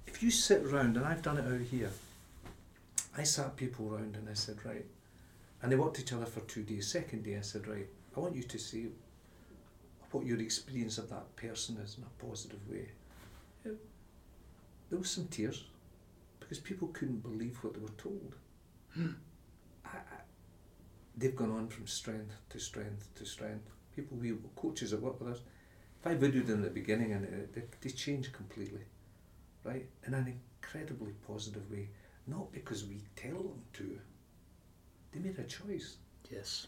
if you sit round, and I've done it out here, I sat people round and I said, right, and they worked each other for two days. Second day, I said, right, I want you to see what your experience of that person is in a positive way. There was some tears because people couldn't believe what they were told. Hmm. They've gone on from strength to strength to strength. People we coaches that work with us, if I videoed them at the beginning and it, they, they changed completely, right, in an incredibly positive way. Not because we tell them to. They made a choice yes,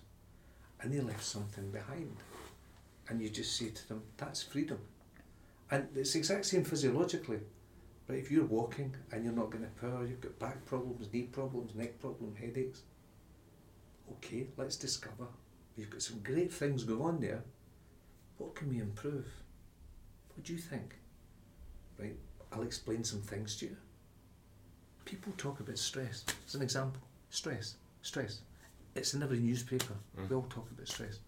and they left something behind. And you just say to them, that's freedom. And it's the exact same physiologically, Right, if you're walking and you're not getting the power, you've got back problems, knee problems, neck problems, headaches. Okay, let's discover. You've got some great things going on there. What can we improve? What do you think? Right, I'll explain some things to you. People talk about stress. As an example, stress, stress. It's in every newspaper. Mm. We all talk about stress.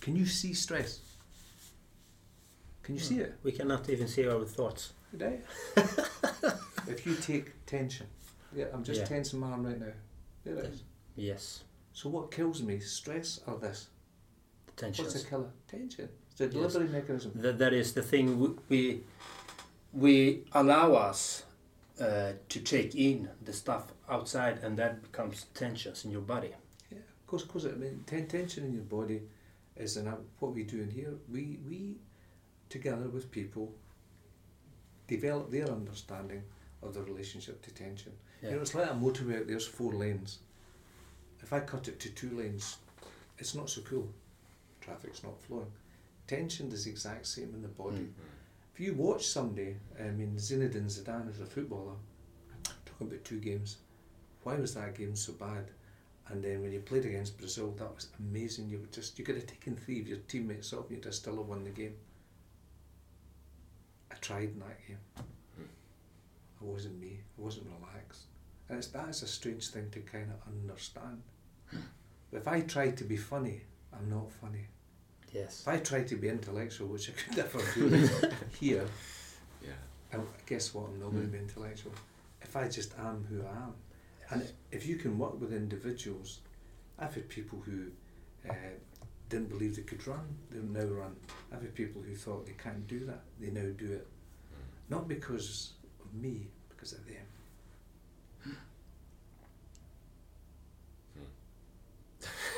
Can you see stress? Can you see hmm. it? We cannot even see our thoughts. Right. if you take tension, yeah, I'm just Yeah. tensing my arm right now. There it is. Yes. So what kills me? Stress or this? The tensions. What's the killer? Tension. It's a delivery mechanism. That, that is the thing we we, we allow us uh, to take in the stuff outside, and that becomes tensions in your body. Yeah, of course, of course. I mean, ten- tension in your body is our- what we do in here. We we together with people develop their understanding of the relationship to tension. You know, it's like a motorway. There's four lanes. If I cut it to two lanes, it's not so cool. Traffic's not flowing. Tension is the exact same in the body. Hmm. If you watch somebody, I mean, Zinedine Zidane is a footballer, talking about two games. Why was that game so bad? And then when you played against Brazil, that was amazing. You would just you could have taken three of your teammates off, and you'd have still have won the game. I tried in that game. Hmm. I wasn't me. I wasn't relaxed, and it's that is a strange thing to kind of understand. if I try to be funny, I'm not funny. Yes. If I try to be intellectual, which I could never do here, Yeah. and guess what? I'm not going to be intellectual. If I just am who I am, and if you can work with individuals, I've had people who uh, didn't believe they could run, they now run. I've had people who thought they can't do that, they now do it. Not because of me, because of them.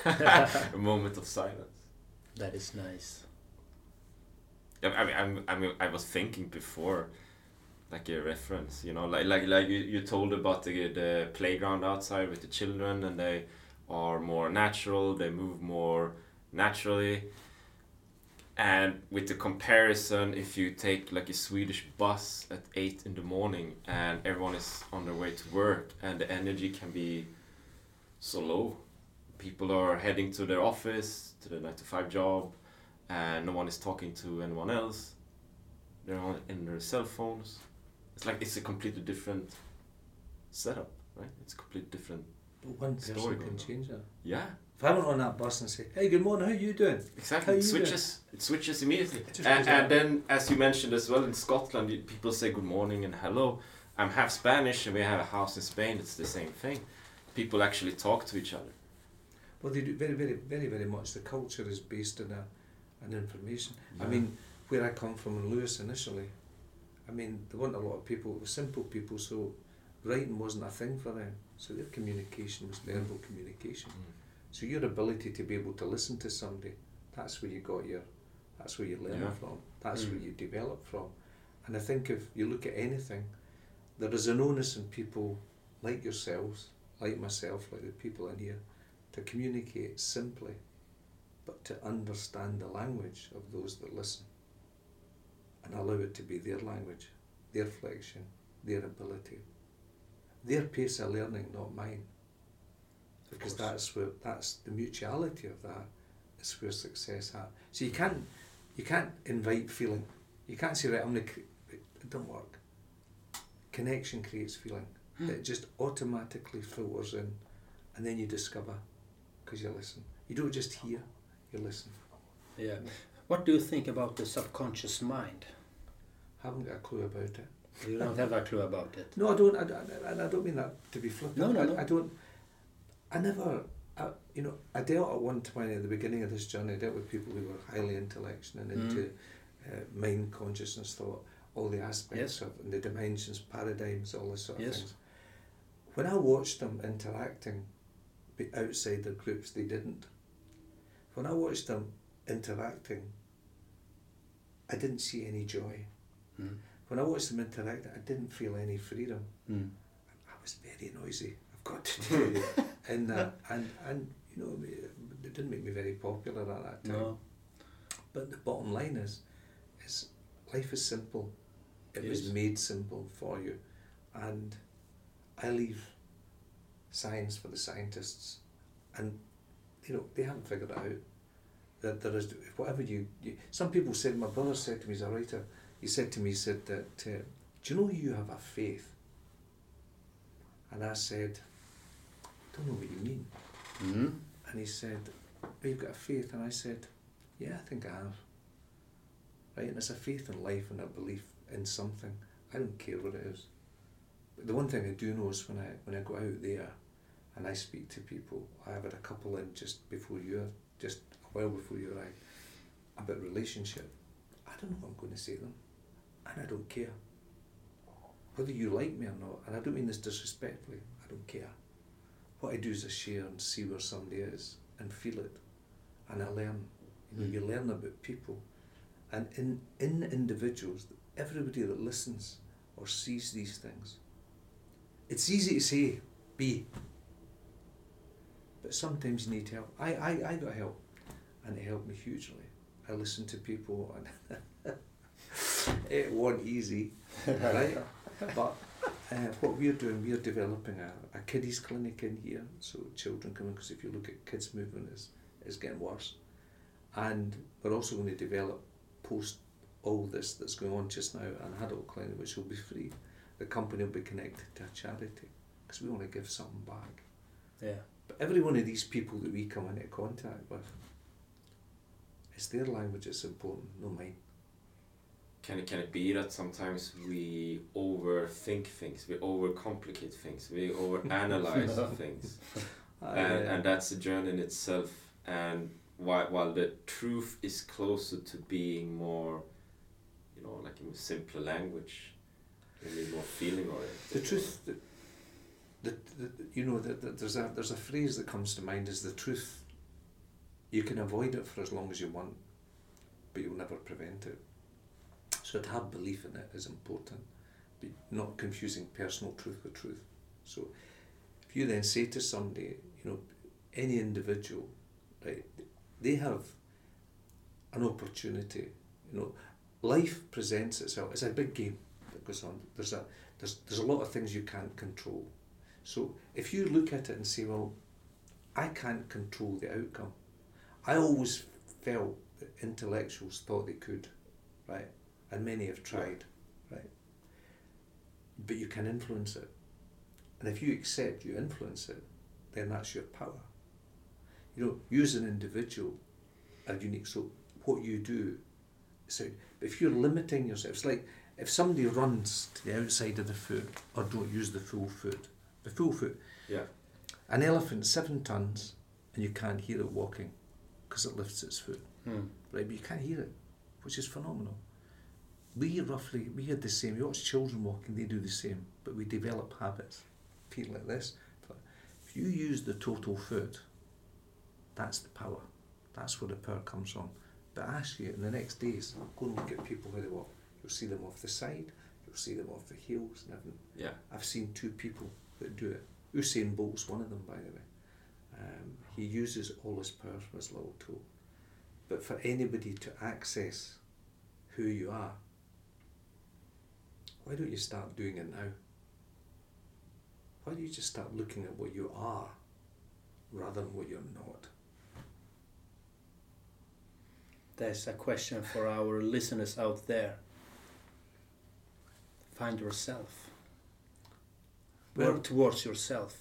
a moment of silence. That is nice. I I mean, I'm, I mean, I was thinking before, like a reference, you know, like like like you, you told about the the playground outside with the children, and they are more natural. They move more naturally. And with the comparison, if you take like a Swedish bus at eight in the morning, and everyone is on their way to work, and the energy can be so low. People are heading to their office, to their nine to five job, and no one is talking to anyone else. They're on in their cell phones. It's like it's a completely different setup, right? It's a completely different. But one person Story can change that. Yeah, If I went on that bus and say, "Hey, good morning, how you doing?" Exactly. you It switches. It switches immediately. It And, and then, as you mentioned as well, in Scotland, people say good morning and hello. I'm half Spanish, and we have a house in Spain. It's the same thing. People actually talk to each other. Well, they do very, very, very, very much. The culture is based on a, an information. I mean, where I come from in Lewis initially, I mean, there weren't a lot of people. It was simple people, so writing wasn't a thing for them. So their communication was mm. verbal communication. Mm. So your ability to be able to listen to somebody, that's where you got your, that's where you learn Yeah. from. That's where mm. you develop from. And I think if you look at anything, there is an onus on people like yourselves, like myself, like the people in here, to communicate simply, but to understand the language of those that listen and allow it to be their language, their flexion, their ability, their pace of learning, not mine. Because that's where that's the mutuality of that is where success happens. So you can't you can't invite feeling. You can't say right. I'm gonna. cre- It don't work. Connection creates feeling. Hmm. It just automatically filters in, and then you discover because you listen. You don't just hear, you listen. Yeah. What do you think about the subconscious mind? Haven't got a clue about it. You don't have a clue about it. No, I don't. I, don't- and I don't mean that to be flippant. No, no, I, no. I don't. I never. I, you know, I dealt at one point at the beginning of this journey. I dealt with people who were highly intellectual and Mm. into uh, mind consciousness, thought, all the aspects Yes. of and the dimensions, paradigms, all this sort of Yes. things. When I watched them interacting be- outside their groups, they didn't. When I watched them interacting, I didn't see any joy. Mm. When I watched them interact, I didn't feel any freedom. Mm. I was very noisy. I've got to tell you, in that, and and you know, it didn't make me very popular at that time. No. But the bottom line is, is life is simple. It was Yes. made simple for you. and I leave science for the scientists, and you know they haven't figured it out. That there is whatever you, you some people said. My brother said to me, he's a writer. He said to me, he said that, uh, do you know you have a faith? And I said, don't know what you mean. Mm. And he said, well, you've got a faith. And I said, yeah, I think I have. Right, and it's a faith in life and a belief in something. I don't care what it is. But the one thing I do know is when I when I go out there and I speak to people, I have had a couple in just before you, just a while before you arrived, about relationship. I don't know what I'm going to say to them, and I don't care. Whether you like me or not, and I don't mean this disrespectfully, I don't care. What I do is I share and see where somebody is and feel it, and I learn. You know, you hmm. learn about people, and in in individuals, everybody that listens or sees these things. It's easy to say, be. But sometimes you need help. I, I, I got help, and it helped me hugely. I listened to people, and it wasn't easy, right? but uh, what we're doing, we're developing a, a kiddies clinic in here, so children come in, because if you look at kids movement, is is getting worse. And we're also going to develop post all this that's going on just now an adult clinic which will be free. The company will be connected to a charity because we want to give something back. Yeah. But every one of these people that we come into contact with, it's their language that's important, no mine. Can it, can it be that sometimes we overthink things, we overcomplicate things, we overanalyze things, I, and, uh, and that's a journey in itself. And while while the truth is closer to being more, you know, like in simpler language, maybe more feeling oriented. the truth, the, the, the, you know, the, the, there's a there's a phrase that comes to mind is the truth. You can avoid it for as long as you want, but you'll never prevent it. So to have belief in it is important, but not confusing personal truth with truth. So if you then say to somebody, you know, any individual, right, they have an opportunity. You know, life presents itself. It's a big game that goes on. There's a there's there's a lot of things you can't control. So if you look at it and say, well, I can't control the outcome. I always felt that intellectuals thought they could, right? And many have tried, right? But you can influence it. And if you accept you influence it, then that's your power. You know, you as an individual are unique. So what you do, so if you're limiting yourself, it's like if somebody runs to the outside of the foot or don't use the full foot, the full foot, Yeah. an elephant seven tons, and you can't hear it walking because it lifts its foot, Hmm. right? But you can't hear it, which is phenomenal. We roughly we had the same. You watch children walking; they do the same, but we develop habits. Feet like this. If you use the total foot, that's the power. That's where the power comes from. But you in the next days, go and look at people how they walk. You'll see them off the side. You'll see them off the heels and everything. Yeah. I've seen two people that do it. Usain Bolt's one of them, by the way. Um, he uses all his power from his little toe. But for anybody to access who you are, why don't you start doing it now? Why don't you just start looking at what you are rather than what you're not? That's a question for our listeners out there. Find yourself. Well- Work towards yourself.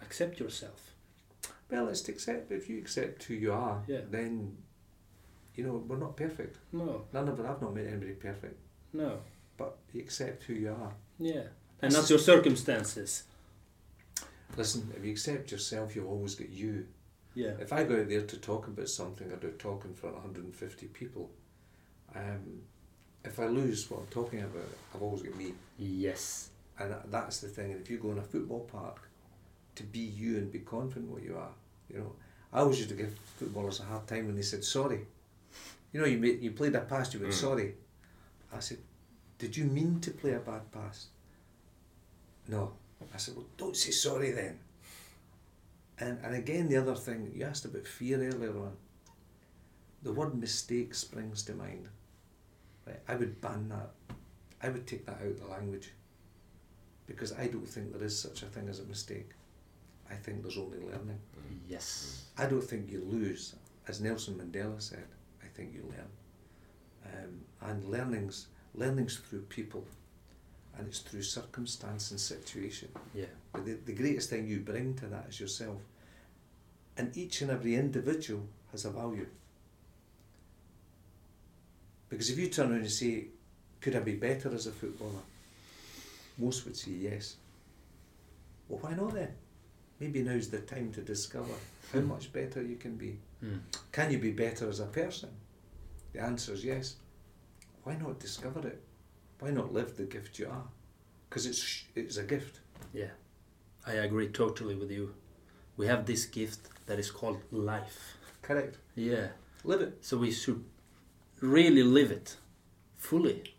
Accept yourself. Well, it's to accept. If you accept who you are, Yeah. then you know we're not perfect. No, None of it. I've not met anybody perfect. no. But you accept who you are. Yeah. And that's your circumstances. Listen, if you accept yourself, you've always get you. Yeah. If I go out there to talk about something, I do talk in front of 150 people. Um, if I lose what I'm talking about, I've always got me. Yes. And that's the thing. And if you go in a football park, to be you and be confident what you are, you know, I always used to give footballers a hard time when they said sorry. You know, you made, you played a pass, you went Mm. sorry. I said, did you mean to play a bad pass? No. I said, well, don't say sorry then. And and again, the other thing you asked about fear earlier on. The word mistake springs to mind. Right, I would ban that. I would take that out of the language. Because I don't think there is such a thing as a mistake. I think there's only learning. Yes. I don't think you lose. As Nelson Mandela said, I think you learn. Um, and learning's, learning's through people and it's through circumstance and situation. Yeah. But the, the greatest thing you bring to that is yourself. And each and every individual has a value. Because if you turn around and say, could I be better as a footballer? Most would say yes. Well, why not then? Maybe now's the time to discover how much better you can be. Mm. Can you be better as a person? The answer is yes. Why not discover it? Why not live the gift you are? Because it's it's a gift. Yeah. I agree totally with you. We have this gift that is called life. Correct. Yeah. Live it. So we should really live it fully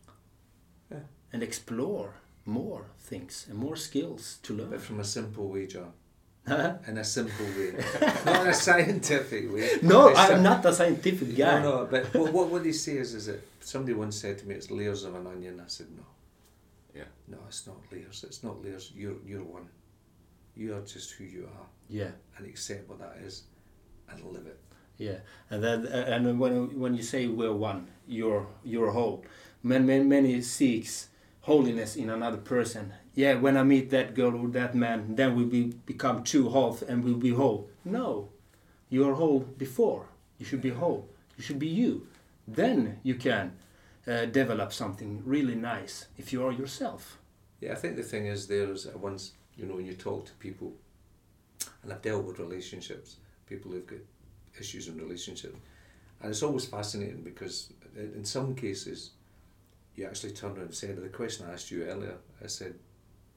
Yeah. and explore more things and more skills to learn. But from a simple way, John. Huh? In a simple way. not in a scientific way. No, I'm sim- not a scientific guy. No, no, but what, what, what they say is, is that somebody once said to me, it's layers of an onion. I said, no. Yeah. No, it's not layers. It's not layers. You're, you're one. You are just who you are. Yeah. And accept what that is and live it. Yeah, and then and when when you say we're one, you're you're whole. Many many, many seeks holiness in another person. Yeah, when I meet that girl or that man, then we be, become two half and we'll be whole. No, you are whole before. You should be whole. You should be you. Then you can uh, develop something really nice if you are yourself. Yeah, I think the thing is there is that once, you know, when you talk to people, and I've dealt with relationships, people who've got issues in relationships, and it's always fascinating because in in some cases, you actually turn around and said, the question I asked you earlier, I said,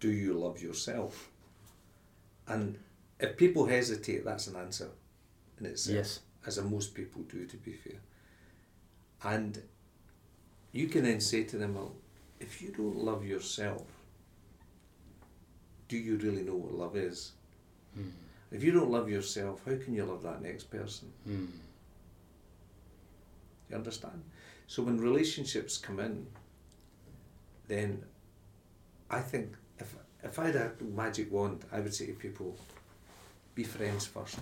do you love yourself? And if people hesitate, that's an answer in itself. Yes. As most people do, to be fair. And you can then say to them, well, if you don't love yourself, do you really know what love is? Hmm. If you don't love yourself, how can you love that next person? Hmm. You understand? So when relationships come in, then I think if if I had a magic wand, I would say to people, be friends first.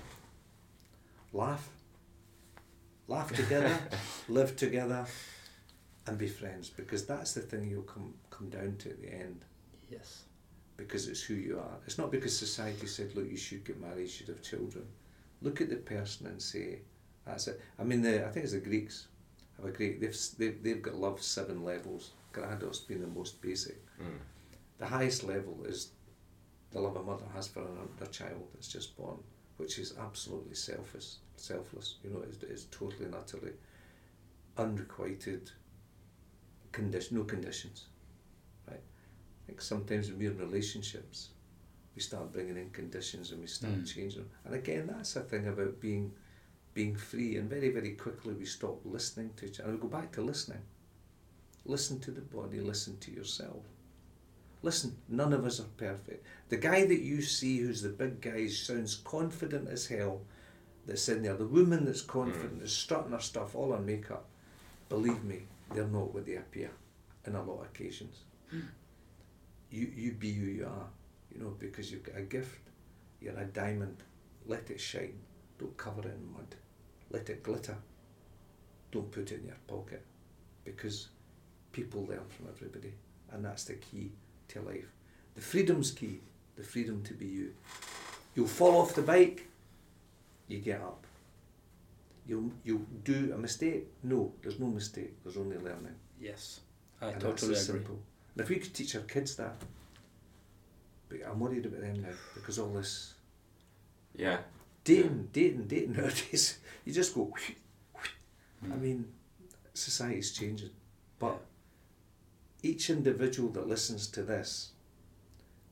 Laugh. Laugh together, live together, and be friends because that's the thing you'll come come down to at the end Yes. because it's who you are. It's not because society said, look, you should get married, you should have children. Look at the person and say, that's it. I mean, the, I think it's the Greeks have a great, they've, they've, they've got love seven levels. Grados being the most basic. The highest level is the love a mother has for her, their child that's just born, which is absolutely selfish, selfless. You know, it's, it's totally and utterly unrequited, condition, no conditions. Right? Think sometimes when we're in relationships, we start bringing in conditions and we start Mm. changing them. And again, that's the thing about being being free. And very, very quickly we stop listening to each other. And we go back to listening. Listen to the body, listen to yourself. Listen, none of us are perfect. The guy that you see who's the big guy sounds confident as hell that's in there. The woman that's confident mm. is strutting her stuff all on makeup. Believe me, they're not what they appear in a lot of occasions. Hmm. You you be who you are, you know, because you've got a gift. You're a diamond. Let it shine. Don't cover it in mud. Let it glitter. Don't put it in your pocket. Because people learn from everybody. And that's the key to life. The freedom's key. The freedom to be you. You'll fall off the bike, you get up. You'll you'll do a mistake. No, there's no mistake. There's only learning. Yes. I And totally agree. simple. And if we could teach our kids that, but I'm worried about them now because all this Yeah. dating, dating, dating nowadays, you just go. I mm. mean, society's changing, but each individual that listens to this,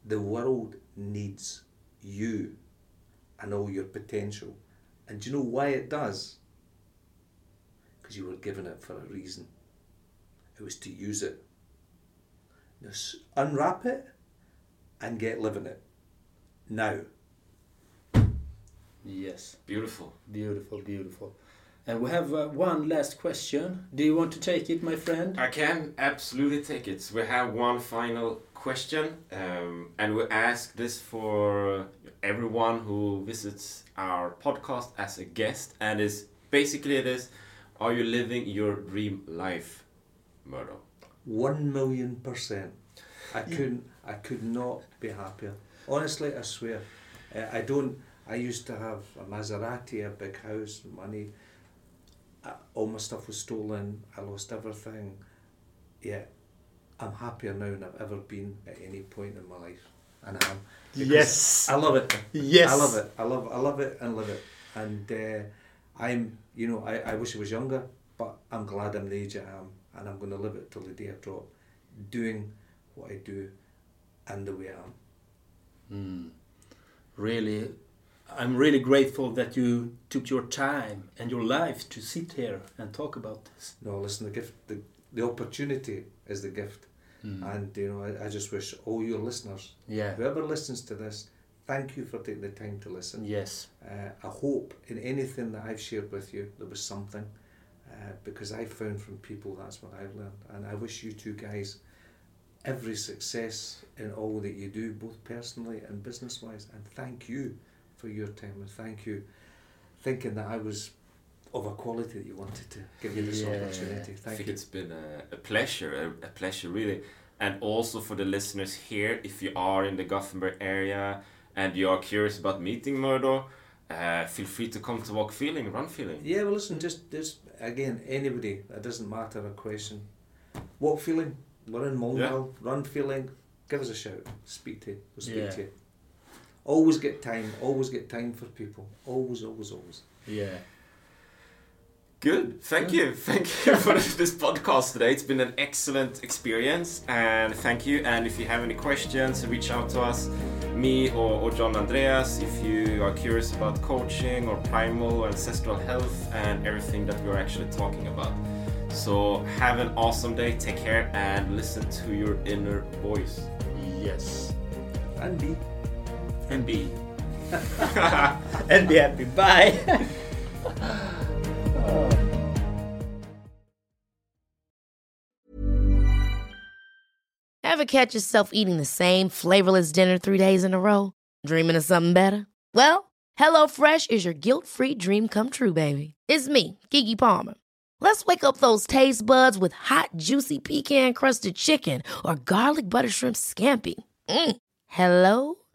the world needs you and all your potential. And do you know why it does? Because you were given it for a reason. It was to use it. Now, unwrap it and get living it. Now. Yes. Beautiful. Beautiful, beautiful. And we have uh, one last question. Do you want to take it, my friend? I can absolutely take it. We have one final question, um, and we ask this for everyone who visits our podcast as a guest, and is basically this: Are you living your dream life, Murdo? One million percent. I couldn't. I could not be happier. Honestly, I swear. Uh, I don't. I used to have a Maserati, a big house, money. Uh, all my stuff was stolen. I lost everything. Yeah, I'm happier now than I've ever been at any point in my life, and I am. Yes. I love it. Yes. I love it. I love. I love it and live it. And uh, I'm. You know, I, I wish I was younger, but I'm glad I'm the age I am, and I'm going to live it till the day I drop, doing what I do, and the way I am. Really, I'm really grateful that you took your time and your life to sit here and talk about this. No, listen, the gift, the, the opportunity is the gift. And, you know, I, I just wish all your listeners, Yeah. whoever listens to this, thank you for taking the time to listen. Yes. Uh, I hope in anything that I've shared with you, there was something. Uh, because I found from people that's what I've learned. And I wish you two guys every success in all that you do, both personally and business wise. And thank you for your time. And thank you thinking that I was of a quality that you wanted to give you this Yeah. opportunity. I Thank think you. it's been a, a pleasure, a, a pleasure really. And also for the listeners here, if you are in the Gothenburg area and you are curious about meeting Murdo, uh, feel free to come to Walk Feeling, Run Feeling. Yeah, well, listen, just, just again, anybody, that doesn't matter a question. What feeling? We're in Mölndal, run feeling, give us a shout, speak to you, we'll speak Yeah. to you. Always get time, always get time for people. Always, always, always. Yeah. Good. Thank you. Thank you for this podcast today. It's been an excellent experience and thank you. And if you have any questions, reach out to us, me or, or John Andreas, if you are curious about coaching or primal or ancestral health and everything that we're actually talking about. So have an awesome day, take care, and listen to your inner voice. Yes. And be. And be. And be happy. Bye. Ever catch yourself eating the same flavorless dinner three days in a row? Dreaming of something better? Well, HelloFresh is your guilt free dream come true, baby. It's me, Keke Palmer. Let's wake up those taste buds with hot, juicy pecan crusted chicken or garlic butter shrimp scampi. Mm. Hello